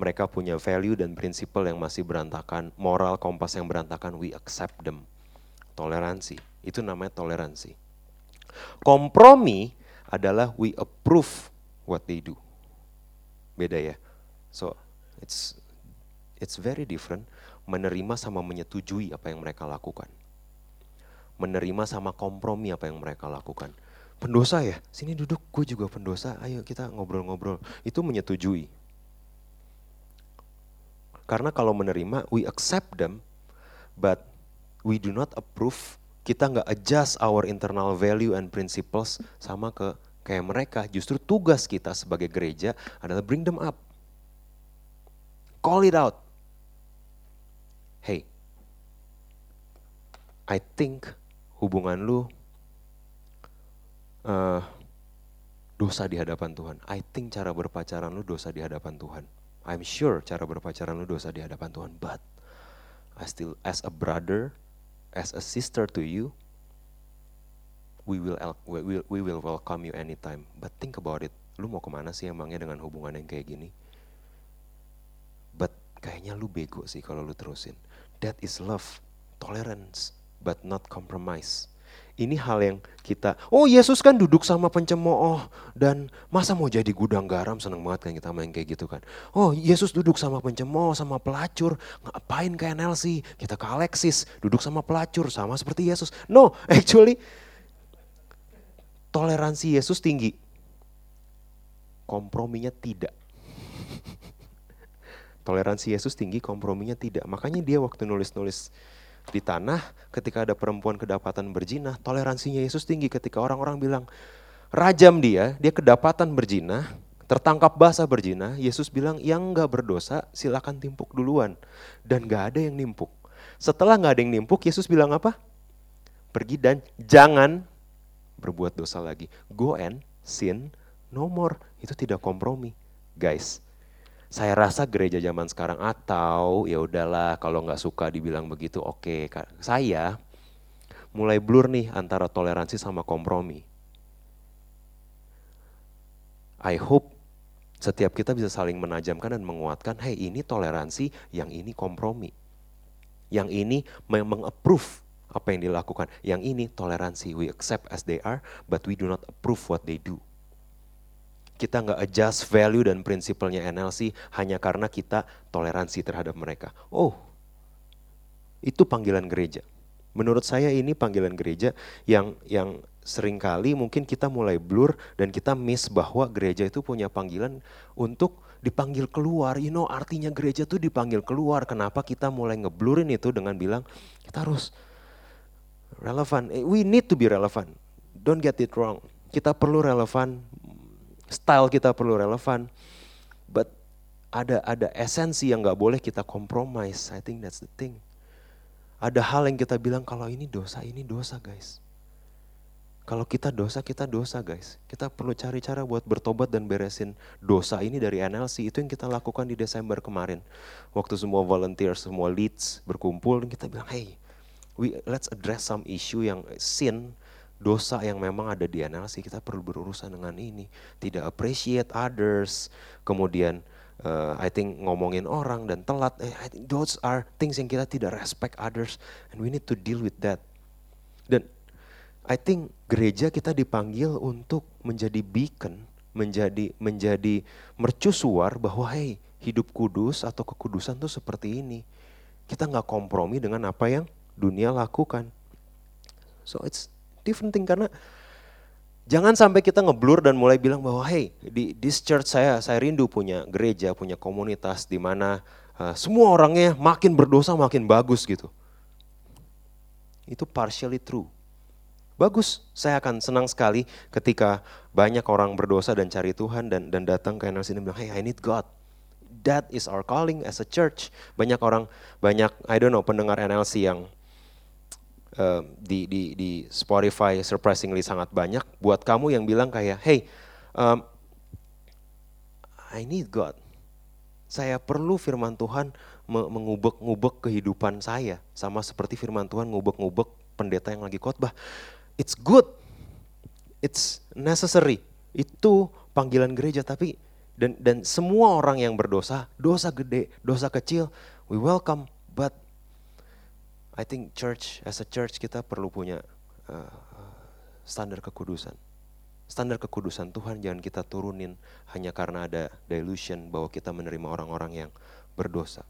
mereka punya value dan prinsipal yang masih berantakan, moral kompas yang berantakan, we accept them. Toleransi, itu namanya toleransi. Kompromi adalah we approve what they do. Beda ya. So, it's it's very different menerima sama menyetujui apa yang mereka lakukan. Menerima sama kompromi apa yang mereka lakukan pendosa ya, sini duduk, gue juga pendosa, ayo kita ngobrol-ngobrol. Itu menyetujui. Karena kalau menerima, we accept them, but we do not approve, kita nggak adjust our internal value and principles sama ke kayak mereka. Justru tugas kita sebagai gereja adalah bring them up. Call it out. Hey, I think hubungan lu uh, dosa di hadapan Tuhan. I think cara berpacaran lu dosa di hadapan Tuhan. I'm sure cara berpacaran lu dosa di hadapan Tuhan. But I still as a brother, as a sister to you, we will we will we will welcome you anytime. But think about it, lu mau ke mana sih emangnya dengan hubungan yang kayak gini? Kayaknya lu bego sih kalau lu terusin. That is love, tolerance, but not compromise. Ini hal yang kita, oh Yesus kan duduk sama pencemooh dan masa mau jadi gudang garam seneng banget kan kita main kayak gitu kan. Oh Yesus duduk sama pencemooh, sama pelacur, ngapain kayak Nelsi, kita ke Alexis, duduk sama pelacur sama seperti Yesus. No, [laughs] actually toleransi Yesus tinggi, komprominya tidak. Toleransi Yesus tinggi, komprominya tidak. Makanya dia waktu nulis-nulis di tanah, ketika ada perempuan kedapatan berzina, toleransinya Yesus tinggi ketika orang-orang bilang, rajam dia, dia kedapatan berzina, tertangkap basah berzina, Yesus bilang yang nggak berdosa silakan timpuk duluan. Dan nggak ada yang nimpuk. Setelah nggak ada yang nimpuk, Yesus bilang apa? Pergi dan jangan berbuat dosa lagi. Go and sin no more. Itu tidak kompromi. Guys, saya rasa gereja zaman sekarang atau ya udahlah kalau nggak suka dibilang begitu oke. Okay. Saya mulai blur nih antara toleransi sama kompromi. I hope setiap kita bisa saling menajamkan dan menguatkan, hey ini toleransi, yang ini kompromi. Yang ini memang approve apa yang dilakukan. Yang ini toleransi, we accept as they are, but we do not approve what they do. Kita nggak adjust value dan prinsipalnya NLC hanya karena kita toleransi terhadap mereka. Oh, itu panggilan gereja. Menurut saya ini panggilan gereja yang yang sering kali mungkin kita mulai blur dan kita miss bahwa gereja itu punya panggilan untuk dipanggil keluar. You know artinya gereja itu dipanggil keluar. Kenapa kita mulai ngeblurin itu dengan bilang kita harus relevan. Eh, we need to be relevant. Don't get it wrong. Kita perlu relevan, style kita perlu relevan, but ada ada esensi yang nggak boleh kita compromise. I think that's the thing. Ada hal yang kita bilang kalau ini dosa, ini dosa guys. Kalau kita dosa, kita dosa guys. Kita perlu cari cara buat bertobat dan beresin dosa ini dari NLC. Itu yang kita lakukan di Desember kemarin. Waktu semua volunteer, semua leads berkumpul, kita bilang, hey, we let's address some issue yang sin dosa yang memang ada di analisis kita perlu berurusan dengan ini. Tidak appreciate others. Kemudian uh, I think ngomongin orang dan telat eh, I think those are things yang kita tidak respect others and we need to deal with that. Dan I think gereja kita dipanggil untuk menjadi beacon menjadi menjadi mercusuar bahwa hey hidup kudus atau kekudusan tuh seperti ini. Kita nggak kompromi dengan apa yang dunia lakukan. So it's different thing karena jangan sampai kita ngeblur dan mulai bilang bahwa hey di this church saya saya rindu punya gereja punya komunitas di mana uh, semua orangnya makin berdosa makin bagus gitu. Itu partially true. Bagus, saya akan senang sekali ketika banyak orang berdosa dan cari Tuhan dan dan datang ke NLC dan bilang, hey I need God that is our calling as a church. Banyak orang, banyak I don't know pendengar NLC yang di, di, di Spotify surprisingly sangat banyak. Buat kamu yang bilang kayak, hey, um, I need God. Saya perlu firman Tuhan mengubek-ngubek kehidupan saya. Sama seperti firman Tuhan ngubek-ngubek pendeta yang lagi khotbah. It's good. It's necessary. Itu panggilan gereja. Tapi dan dan semua orang yang berdosa, dosa gede, dosa kecil, we welcome. But I think church as a church kita perlu punya uh, standar kekudusan. Standar kekudusan Tuhan jangan kita turunin hanya karena ada delusion bahwa kita menerima orang-orang yang berdosa.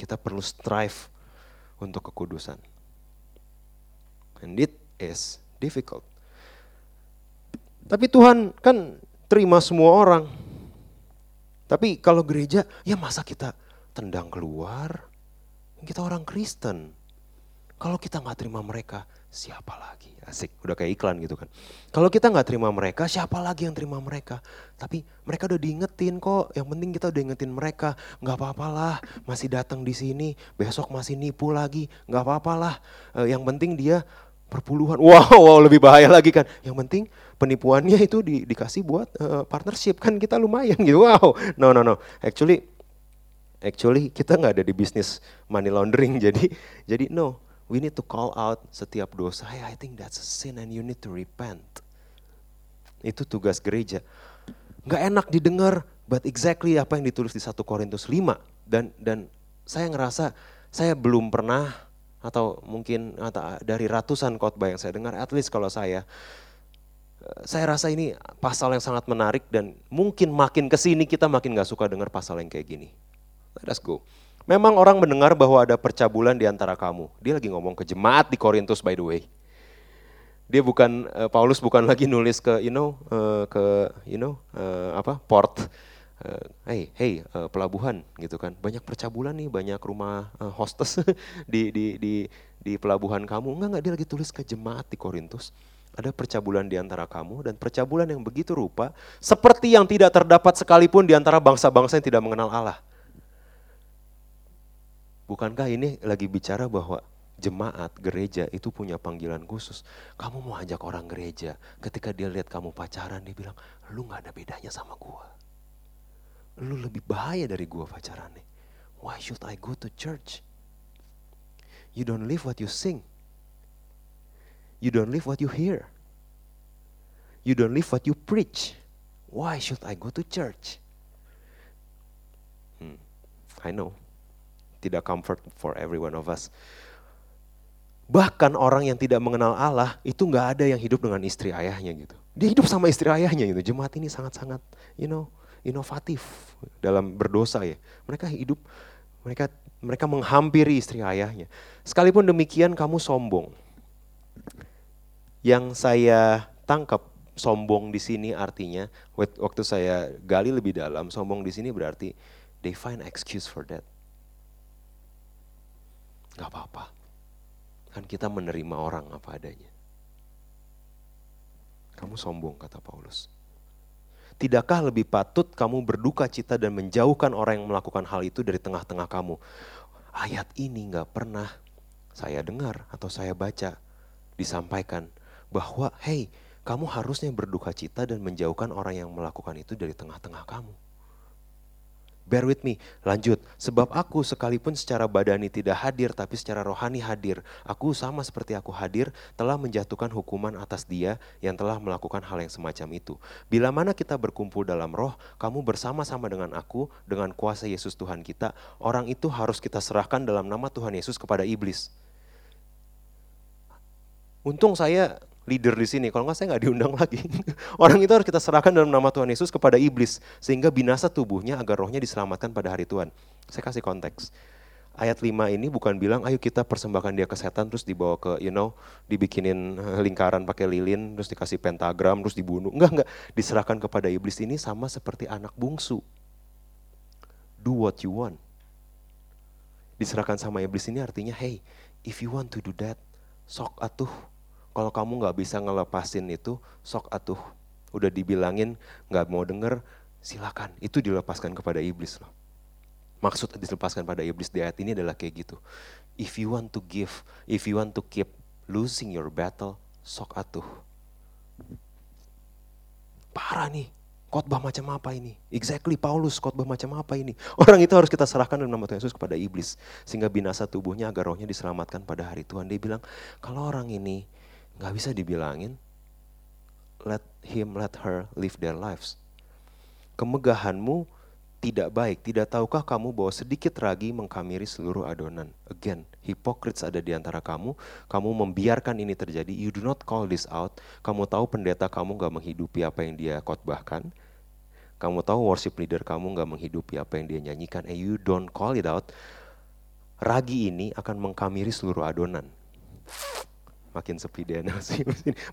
Kita perlu strive untuk kekudusan. And it is difficult. Tapi Tuhan kan terima semua orang. Tapi kalau gereja, ya masa kita tendang keluar? Kita orang Kristen. Kalau kita nggak terima mereka, siapa lagi? Asik, udah kayak iklan gitu kan. Kalau kita nggak terima mereka, siapa lagi yang terima mereka? Tapi mereka udah diingetin kok. Yang penting kita udah ingetin mereka. Nggak apa-apalah, masih datang di sini. Besok masih nipu lagi. Nggak apa-apalah. E, yang penting dia perpuluhan. [laughs] Wow, wow, lebih bahaya lagi kan. Yang penting penipuannya itu di, dikasih buat uh, partnership kan kita lumayan gitu. Wow, no no no. Actually actually kita nggak ada di bisnis money laundering. [laughs] Jadi jadi no, we need to call out setiap dosa. Hey, I think that's a sin and you need to repent. Itu tugas gereja. Nggak enak didengar, but exactly apa yang ditulis di 1 Korintus 5 dan dan saya ngerasa saya belum pernah atau mungkin atau dari ratusan khotbah yang saya dengar, at least kalau saya saya rasa ini pasal yang sangat menarik dan mungkin makin ke sini kita makin gak suka dengar pasal yang kayak gini. Let us go. Memang orang mendengar bahwa ada percabulan di antara kamu. Dia lagi ngomong ke jemaat di Korintus by the way. Dia bukan uh, Paulus bukan lagi nulis ke you know uh, ke you know uh, apa port uh, hey hey uh, pelabuhan gitu kan. Banyak percabulan nih, banyak rumah uh, hostess [laughs] di di di di pelabuhan kamu. Enggak enggak dia lagi tulis ke jemaat di Korintus ada percabulan di antara kamu dan percabulan yang begitu rupa seperti yang tidak terdapat sekalipun di antara bangsa-bangsa yang tidak mengenal Allah. Bukankah ini lagi bicara bahwa jemaat gereja itu punya panggilan khusus. Kamu mau ajak orang gereja, ketika dia lihat kamu pacaran dia bilang, "Lu nggak ada bedanya sama gua. Lu lebih bahaya dari gua pacaran nih. Why should I go to church? You don't live what you sing. You don't live what you hear. You don't live what you preach. Why should I go to church? Hmm, I know. Tidak comfort for every one of us. Bahkan orang yang tidak mengenal Allah itu nggak ada yang hidup dengan istri ayahnya gitu. Dia hidup sama istri ayahnya gitu. Jemaat ini sangat-sangat, you know, inovatif dalam berdosa ya. Mereka hidup, mereka mereka menghampiri istri ayahnya. Sekalipun demikian kamu sombong yang saya tangkap sombong di sini artinya waktu saya gali lebih dalam sombong di sini berarti they find excuse for that. Gak apa-apa. Kan kita menerima orang apa adanya. Kamu sombong kata Paulus. Tidakkah lebih patut kamu berduka cita dan menjauhkan orang yang melakukan hal itu dari tengah-tengah kamu? Ayat ini gak pernah saya dengar atau saya baca disampaikan bahwa hey, kamu harusnya berduka cita dan menjauhkan orang yang melakukan itu dari tengah-tengah kamu. Bear with me, lanjut. Sebab aku sekalipun secara badani tidak hadir tapi secara rohani hadir. Aku sama seperti aku hadir telah menjatuhkan hukuman atas dia yang telah melakukan hal yang semacam itu. Bila mana kita berkumpul dalam roh, kamu bersama-sama dengan aku, dengan kuasa Yesus Tuhan kita, orang itu harus kita serahkan dalam nama Tuhan Yesus kepada iblis. Untung saya leader di sini. Kalau nggak saya nggak diundang lagi. [laughs] Orang itu harus kita serahkan dalam nama Tuhan Yesus kepada iblis sehingga binasa tubuhnya agar rohnya diselamatkan pada hari Tuhan. Saya kasih konteks. Ayat 5 ini bukan bilang ayo kita persembahkan dia ke setan terus dibawa ke you know dibikinin eh, lingkaran pakai lilin terus dikasih pentagram terus dibunuh. Enggak enggak, diserahkan kepada iblis ini sama seperti anak bungsu. Do what you want. Diserahkan sama iblis ini artinya hey, if you want to do that, sok atuh kalau kamu nggak bisa ngelepasin itu, sok atuh. Udah dibilangin nggak mau denger, silakan. Itu dilepaskan kepada iblis loh. Maksud dilepaskan pada iblis di ayat ini adalah kayak gitu. If you want to give, if you want to keep losing your battle, sok atuh. Parah nih, khotbah macam apa ini? Exactly Paulus khotbah macam apa ini? [laughs] Orang itu harus kita serahkan dalam nama Tuhan Yesus kepada iblis sehingga binasa tubuhnya agar rohnya diselamatkan pada hari Tuhan. Dia bilang kalau orang ini nggak bisa dibilangin. Let him let her live their lives. Kemegahanmu tidak baik. Tidak tahukah kamu bahwa sedikit ragi mengkamiri seluruh adonan? Again hypocrites ada di antara kamu. Kamu membiarkan ini terjadi. You do not call this out. Kamu tahu pendeta kamu nggak menghidupi apa yang dia khotbahkan. Kamu tahu worship leader kamu nggak menghidupi apa yang dia nyanyikan. And you don't call it out. Ragi ini akan mengkamiri seluruh adonan makin sepi di [laughs] NLC.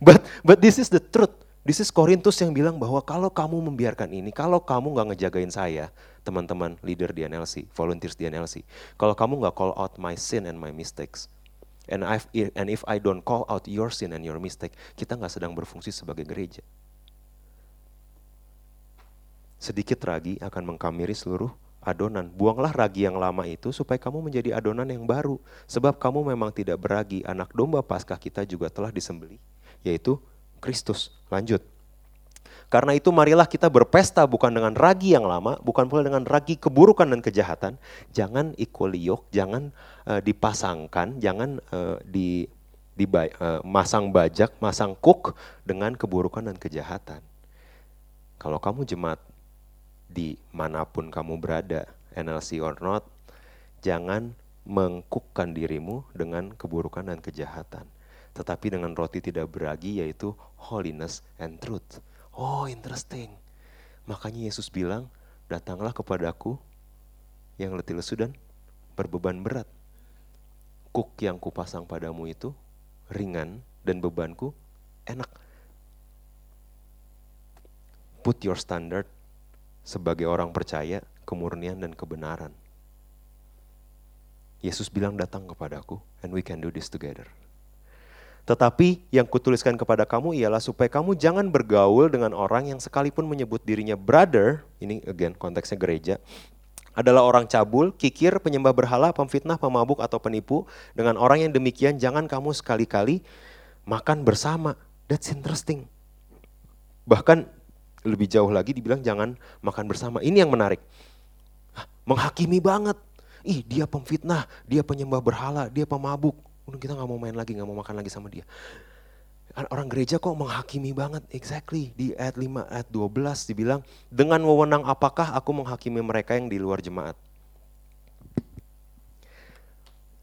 but but this is the truth. This is Korintus yang bilang bahwa kalau kamu membiarkan ini, kalau kamu nggak ngejagain saya, teman-teman leader di NLC, volunteers di NLC, kalau kamu nggak call out my sin and my mistakes, and if and if I don't call out your sin and your mistake, kita nggak sedang berfungsi sebagai gereja. Sedikit ragi akan mengkamiri seluruh adonan. Buanglah ragi yang lama itu supaya kamu menjadi adonan yang baru. Sebab kamu memang tidak beragi, anak domba paskah kita juga telah disembeli, yaitu Kristus. Lanjut. Karena itu marilah kita berpesta bukan dengan ragi yang lama, bukan pula dengan ragi keburukan dan kejahatan. Jangan yoke, jangan uh, dipasangkan, jangan uh, di, di uh, masang bajak, masang kuk dengan keburukan dan kejahatan. Kalau kamu jemaat di mana pun kamu berada, NLC or not, jangan mengkukkan dirimu dengan keburukan dan kejahatan. Tetapi dengan roti tidak beragi yaitu holiness and truth. Oh interesting. Makanya Yesus bilang, datanglah kepadaku yang letih lesu dan berbeban berat. Kuk yang kupasang padamu itu ringan dan bebanku enak. Put your standard sebagai orang percaya, kemurnian dan kebenaran. Yesus bilang datang kepadaku and we can do this together. Tetapi yang kutuliskan kepada kamu ialah supaya kamu jangan bergaul dengan orang yang sekalipun menyebut dirinya brother, ini again konteksnya gereja, adalah orang cabul, kikir, penyembah berhala, pemfitnah, pemabuk atau penipu. Dengan orang yang demikian jangan kamu sekali-kali makan bersama. That's interesting. Bahkan lebih jauh lagi dibilang jangan makan bersama. Ini yang menarik. Menghakimi banget. Ih dia pemfitnah, dia penyembah berhala, dia pemabuk. Udah kita nggak mau main lagi, nggak mau makan lagi sama dia. Orang gereja kok menghakimi banget, exactly. Di ayat 5, ayat 12 dibilang, dengan wewenang apakah aku menghakimi mereka yang di luar jemaat?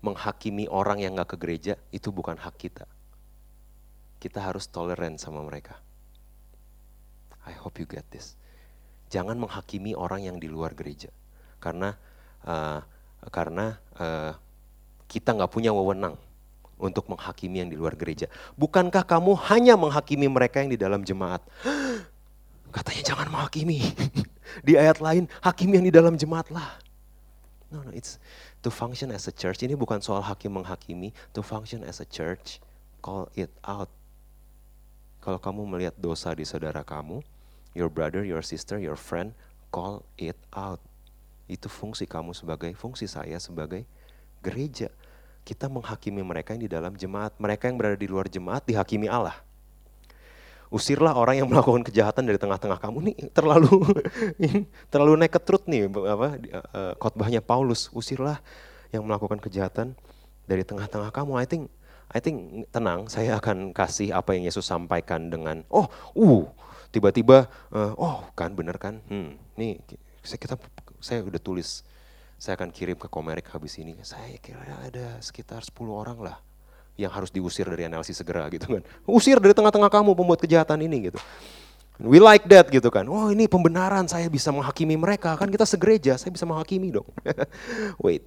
Menghakimi orang yang nggak ke gereja, itu bukan hak kita. Kita harus toleran sama mereka. I hope you get this. Jangan menghakimi orang yang di luar gereja. Karena uh, karena uh, kita nggak punya wewenang untuk menghakimi yang di luar gereja. Bukankah kamu hanya menghakimi mereka yang di dalam jemaat? [gasps] Katanya jangan menghakimi. [laughs] di ayat lain, hakim yang di dalam jemaat lah. No, no, it's to function as a church. Ini bukan soal hakim menghakimi. To function as a church, call it out. Kalau kamu melihat dosa di saudara kamu, your brother, your sister, your friend, call it out. Itu fungsi kamu sebagai, fungsi saya sebagai gereja kita menghakimi mereka yang di dalam jemaat. Mereka yang berada di luar jemaat dihakimi Allah. Usirlah orang yang melakukan kejahatan dari tengah-tengah kamu nih terlalu [laughs] terlalu naked truth nih apa uh, khotbahnya Paulus. Usirlah yang melakukan kejahatan dari tengah-tengah kamu. I think I think tenang, saya akan kasih apa yang Yesus sampaikan dengan oh, uh, tiba-tiba uh, oh kan bener kan. Hmm, nih kita saya udah tulis saya akan kirim ke Komerik habis ini. Saya kira ada sekitar 10 orang lah yang harus diusir dari analisis segera [laughs] gitu kan. Usir dari tengah-tengah kamu pembuat kejahatan ini gitu. We like that gitu kan. Oh ini pembenaran saya bisa menghakimi mereka. Kan kita segereja, saya bisa menghakimi dong. [laughs] Wait.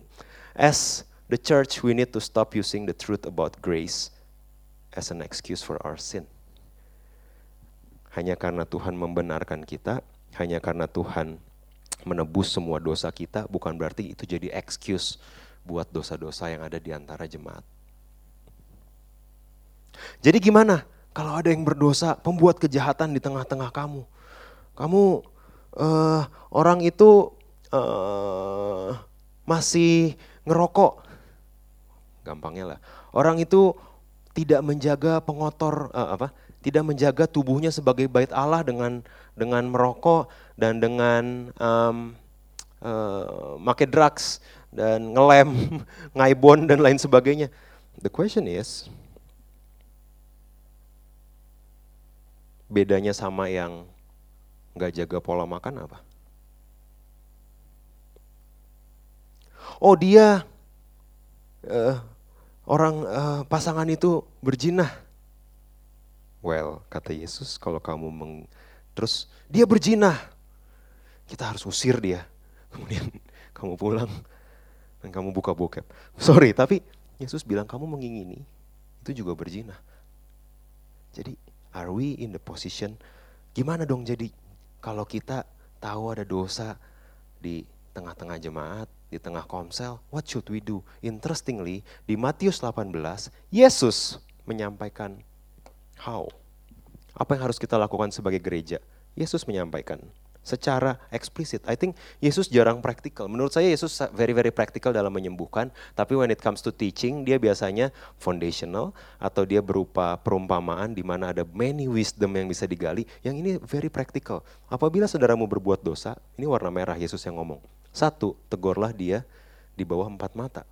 As the church we need to stop using the truth about grace as an excuse for our sin. Hanya karena Tuhan membenarkan kita, hanya karena Tuhan menebus semua dosa kita bukan berarti itu jadi excuse buat dosa-dosa yang ada di antara jemaat. Jadi gimana kalau ada yang berdosa, pembuat kejahatan di tengah-tengah kamu? Kamu uh, orang itu uh, masih ngerokok, gampangnya lah. Orang itu tidak menjaga pengotor uh, apa? Tidak menjaga tubuhnya sebagai bait Allah dengan dengan merokok dan dengan um, uh, make drugs dan ngelem, [laughs] ngaibon dan lain sebagainya. The question is, bedanya sama yang nggak jaga pola makan apa? Oh dia uh, orang uh, pasangan itu berjinah. Well, kata Yesus, kalau kamu meng, terus dia berjinah, kita harus usir dia. Kemudian [laughs] kamu pulang dan kamu buka bokep. Sorry, tapi Yesus bilang kamu mengingini itu juga berzina. Jadi are we in the position gimana dong jadi kalau kita tahu ada dosa di tengah-tengah jemaat, di tengah komsel, what should we do? Interestingly, di Matius 18, Yesus menyampaikan how. Apa yang harus kita lakukan sebagai gereja? Yesus menyampaikan secara eksplisit. I think Yesus jarang praktikal. Menurut saya Yesus very very praktikal dalam menyembuhkan, tapi when it comes to teaching dia biasanya foundational atau dia berupa perumpamaan di mana ada many wisdom yang bisa digali. Yang ini very practical. Apabila saudaramu berbuat dosa, ini warna merah Yesus yang ngomong. Satu, tegurlah dia di bawah empat mata.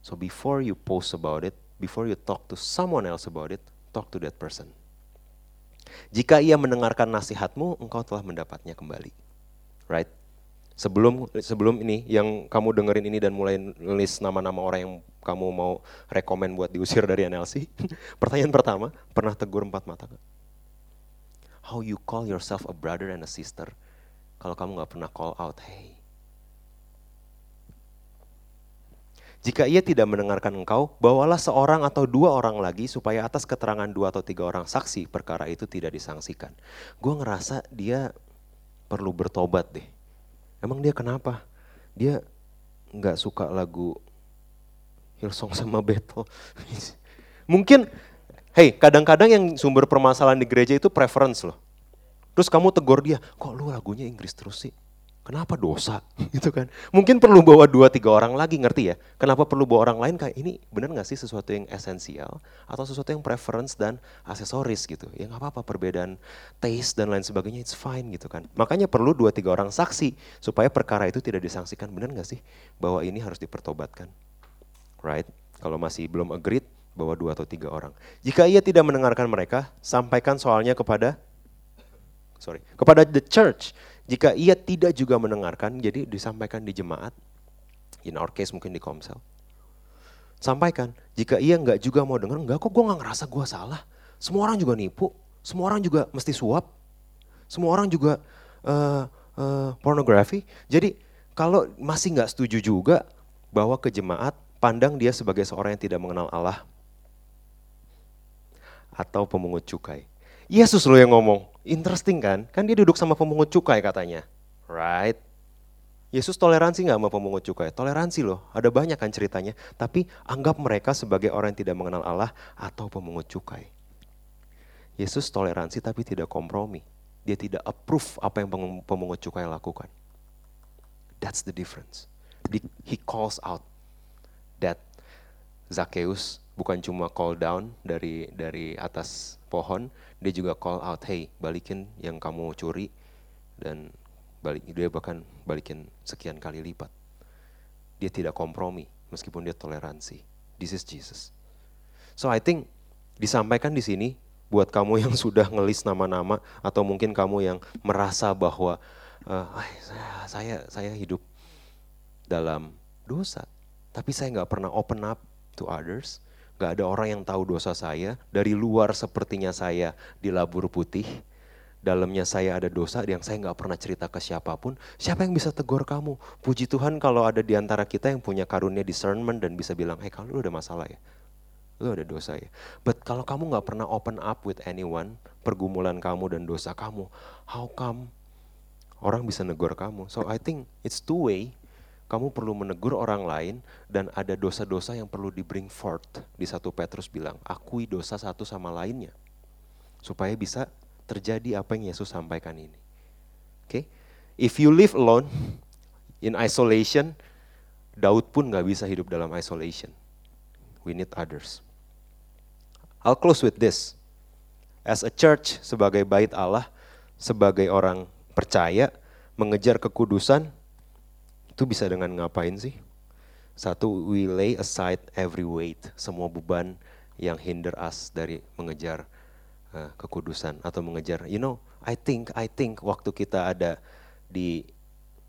So before you post about it, before you talk to someone else about it, talk to that person. Jika ia mendengarkan nasihatmu, engkau telah mendapatnya kembali. Right? Sebelum sebelum ini yang kamu dengerin ini dan mulai nulis nama-nama orang yang kamu mau rekomend buat diusir dari NLC, [laughs] pertanyaan pertama, pernah tegur empat mata gak? How you call yourself a brother and a sister kalau kamu gak pernah call out, hey, Jika ia tidak mendengarkan engkau, bawalah seorang atau dua orang lagi supaya atas keterangan dua atau tiga orang saksi perkara itu tidak disangsikan. Gue ngerasa dia perlu bertobat deh. Emang dia kenapa? Dia nggak suka lagu Hillsong sama Beto. [laughs] Mungkin, hey kadang-kadang yang sumber permasalahan di gereja itu preference loh. Terus kamu tegur dia, kok lu lagunya Inggris terus sih? Kenapa dosa? [laughs] Gitu kan. Mungkin perlu bawa dua tiga orang lagi ngerti ya. Kenapa perlu bawa orang lain kayak ini benar nggak sih sesuatu yang esensial atau sesuatu yang preference dan aksesoris gitu. Ya nggak apa-apa perbedaan taste dan lain sebagainya it's fine gitu kan. Makanya perlu dua tiga orang saksi supaya perkara itu tidak disangsikan. Benar nggak sih bahwa ini harus dipertobatkan? Right? Kalau masih belum agreed bawa dua atau tiga orang. Jika ia tidak mendengarkan mereka, sampaikan soalnya kepada sorry kepada the church jika ia tidak juga mendengarkan, jadi disampaikan di jemaat, in our case mungkin di komsel. Sampaikan, jika ia nggak juga mau dengar, enggak kok gue nggak ngerasa gue salah. Semua orang juga nipu, semua orang juga mesti suap, semua orang juga uh, uh, pornografi. Jadi kalau masih nggak setuju juga bahwa ke jemaat, pandang dia sebagai seorang yang tidak mengenal Allah atau pemungut cukai. Yesus loh yang ngomong, Interesting kan? Kan dia duduk sama pemungut cukai katanya. Right? Yesus toleransi nggak sama pemungut cukai? Toleransi loh, ada banyak kan ceritanya. Tapi anggap mereka sebagai orang yang tidak mengenal Allah atau pemungut cukai. Yesus toleransi tapi tidak kompromi. Dia tidak approve apa yang pemungut cukai lakukan. That's the difference. He calls out that Zacchaeus bukan cuma call down dari dari atas pohon, dia juga call out, hey balikin yang kamu curi dan balik dia bahkan balikin sekian kali lipat. Dia tidak kompromi meskipun dia toleransi. This is Jesus. So I think disampaikan di sini buat kamu yang [laughs] sudah ngelis nama-nama atau mungkin kamu yang merasa bahwa uh, saya, saya saya hidup dalam dosa, tapi saya nggak pernah open up to others Gak ada orang yang tahu dosa saya. Dari luar sepertinya saya di labur putih. Dalamnya saya ada dosa yang saya nggak pernah cerita ke siapa pun. Siapa yang bisa tegur kamu? Puji Tuhan kalau ada di antara kita yang punya karunia discernment dan bisa bilang, hey kalau lu ada masalah ya, lu ada dosa ya. But kalau kamu nggak pernah open up with anyone, pergumulan kamu dan dosa kamu, how come orang bisa negur kamu? So I think it's two way kamu perlu menegur orang lain dan ada dosa-dosa yang perlu di bring forth. Di satu Petrus bilang, akui dosa satu sama lainnya. Supaya bisa terjadi apa yang Yesus sampaikan ini. Oke, okay? if you live alone in isolation, Daud pun gak bisa hidup dalam isolation. We need others. I'll close with this. As a church, sebagai bait Allah, sebagai orang percaya, mengejar kekudusan, itu bisa dengan ngapain sih? Satu, we lay aside every weight, semua beban yang hinder us dari mengejar uh, kekudusan atau mengejar. You know, I think, I think waktu kita ada di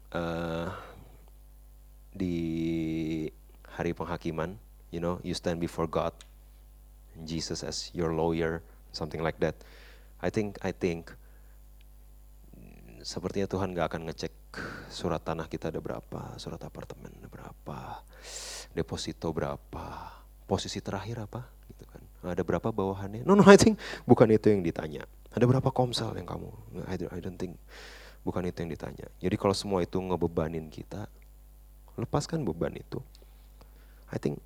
uh, di hari penghakiman, you know, you stand before God, Jesus as your lawyer, something like that. I think, I think sepertinya Tuhan gak akan ngecek surat tanah kita ada berapa, surat apartemen ada berapa, deposito berapa, posisi terakhir apa, gitu kan. Ada berapa bawahannya? No, no, I think bukan itu yang ditanya. Ada berapa komsel yang kamu? I don't, I don't think bukan itu yang ditanya. Jadi kalau semua itu ngebebanin kita, lepaskan beban itu. I think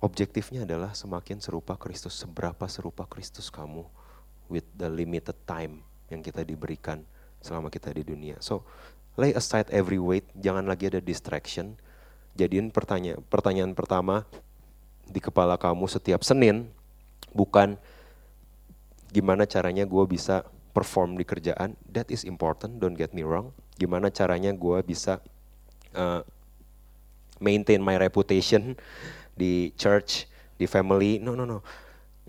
objektifnya adalah semakin serupa Kristus, seberapa serupa Kristus kamu with the limited time yang kita diberikan selama kita di dunia. So, lay aside every weight, jangan lagi ada distraction. Jadiin pertanyaan pertanyaan pertama di kepala kamu setiap Senin bukan gimana caranya gue bisa perform di kerjaan. That is important, don't get me wrong. Gimana caranya gue bisa uh, maintain my reputation di church, di family. No, no, no.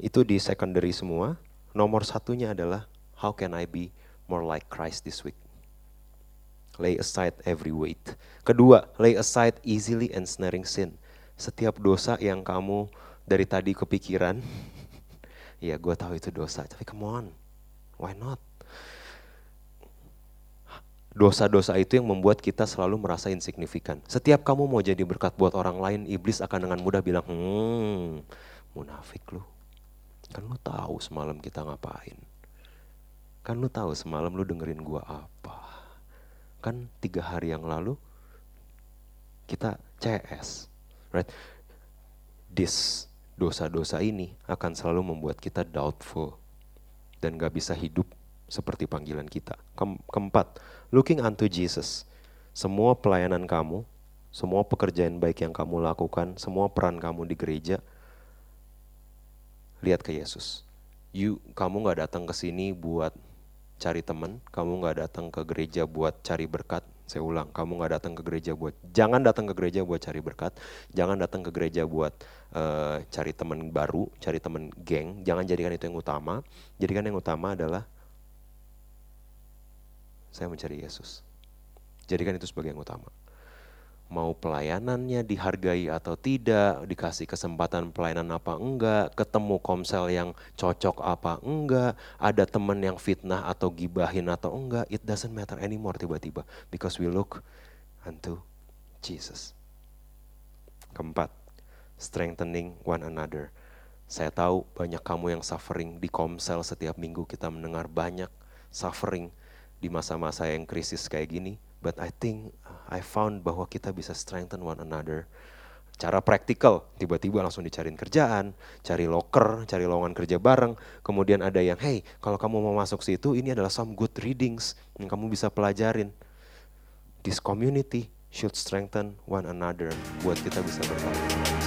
Itu di secondary semua. Nomor satunya adalah how can I be more like Christ this week. Lay aside every weight. Kedua, lay aside easily ensnaring sin. Setiap dosa yang kamu dari tadi kepikiran, [laughs] ya gue tahu itu dosa, tapi come on, why not? Dosa-dosa itu yang membuat kita selalu merasa insignifikan. Setiap kamu mau jadi berkat buat orang lain, iblis akan dengan mudah bilang, hmm, munafik lu. Kan lu tahu semalam kita ngapain. Kan lu tahu semalam lu dengerin gua apa. Kan tiga hari yang lalu kita CS. Right? This dosa-dosa ini akan selalu membuat kita doubtful dan gak bisa hidup seperti panggilan kita. keempat, looking unto Jesus. Semua pelayanan kamu, semua pekerjaan baik yang kamu lakukan, semua peran kamu di gereja, lihat ke Yesus. You, kamu nggak datang ke sini buat cari teman, kamu nggak datang ke gereja buat cari berkat. Saya ulang, kamu nggak datang ke gereja buat, jangan datang ke gereja buat cari berkat, jangan datang ke gereja buat uh, cari teman baru, cari teman geng, jangan jadikan itu yang utama. Jadikan yang utama adalah saya mencari Yesus. Jadikan itu sebagai yang utama. Mau pelayanannya dihargai atau tidak, dikasih kesempatan pelayanan apa enggak, ketemu komsel yang cocok apa enggak, ada teman yang fitnah atau gibahin atau enggak, it doesn't matter anymore tiba-tiba. Because we look unto Jesus. Keempat, strengthening one another. Saya tahu banyak kamu yang suffering di komsel setiap minggu kita mendengar banyak suffering di masa-masa yang krisis kayak gini. But I think I found bahwa kita bisa strengthen one another. Cara praktikal, tiba-tiba langsung dicariin kerjaan, cari locker, cari lowongan kerja bareng. Kemudian ada yang, hey kalau kamu mau masuk situ, ini adalah some good readings yang kamu bisa pelajarin. This community should strengthen one another buat kita bisa berkembang.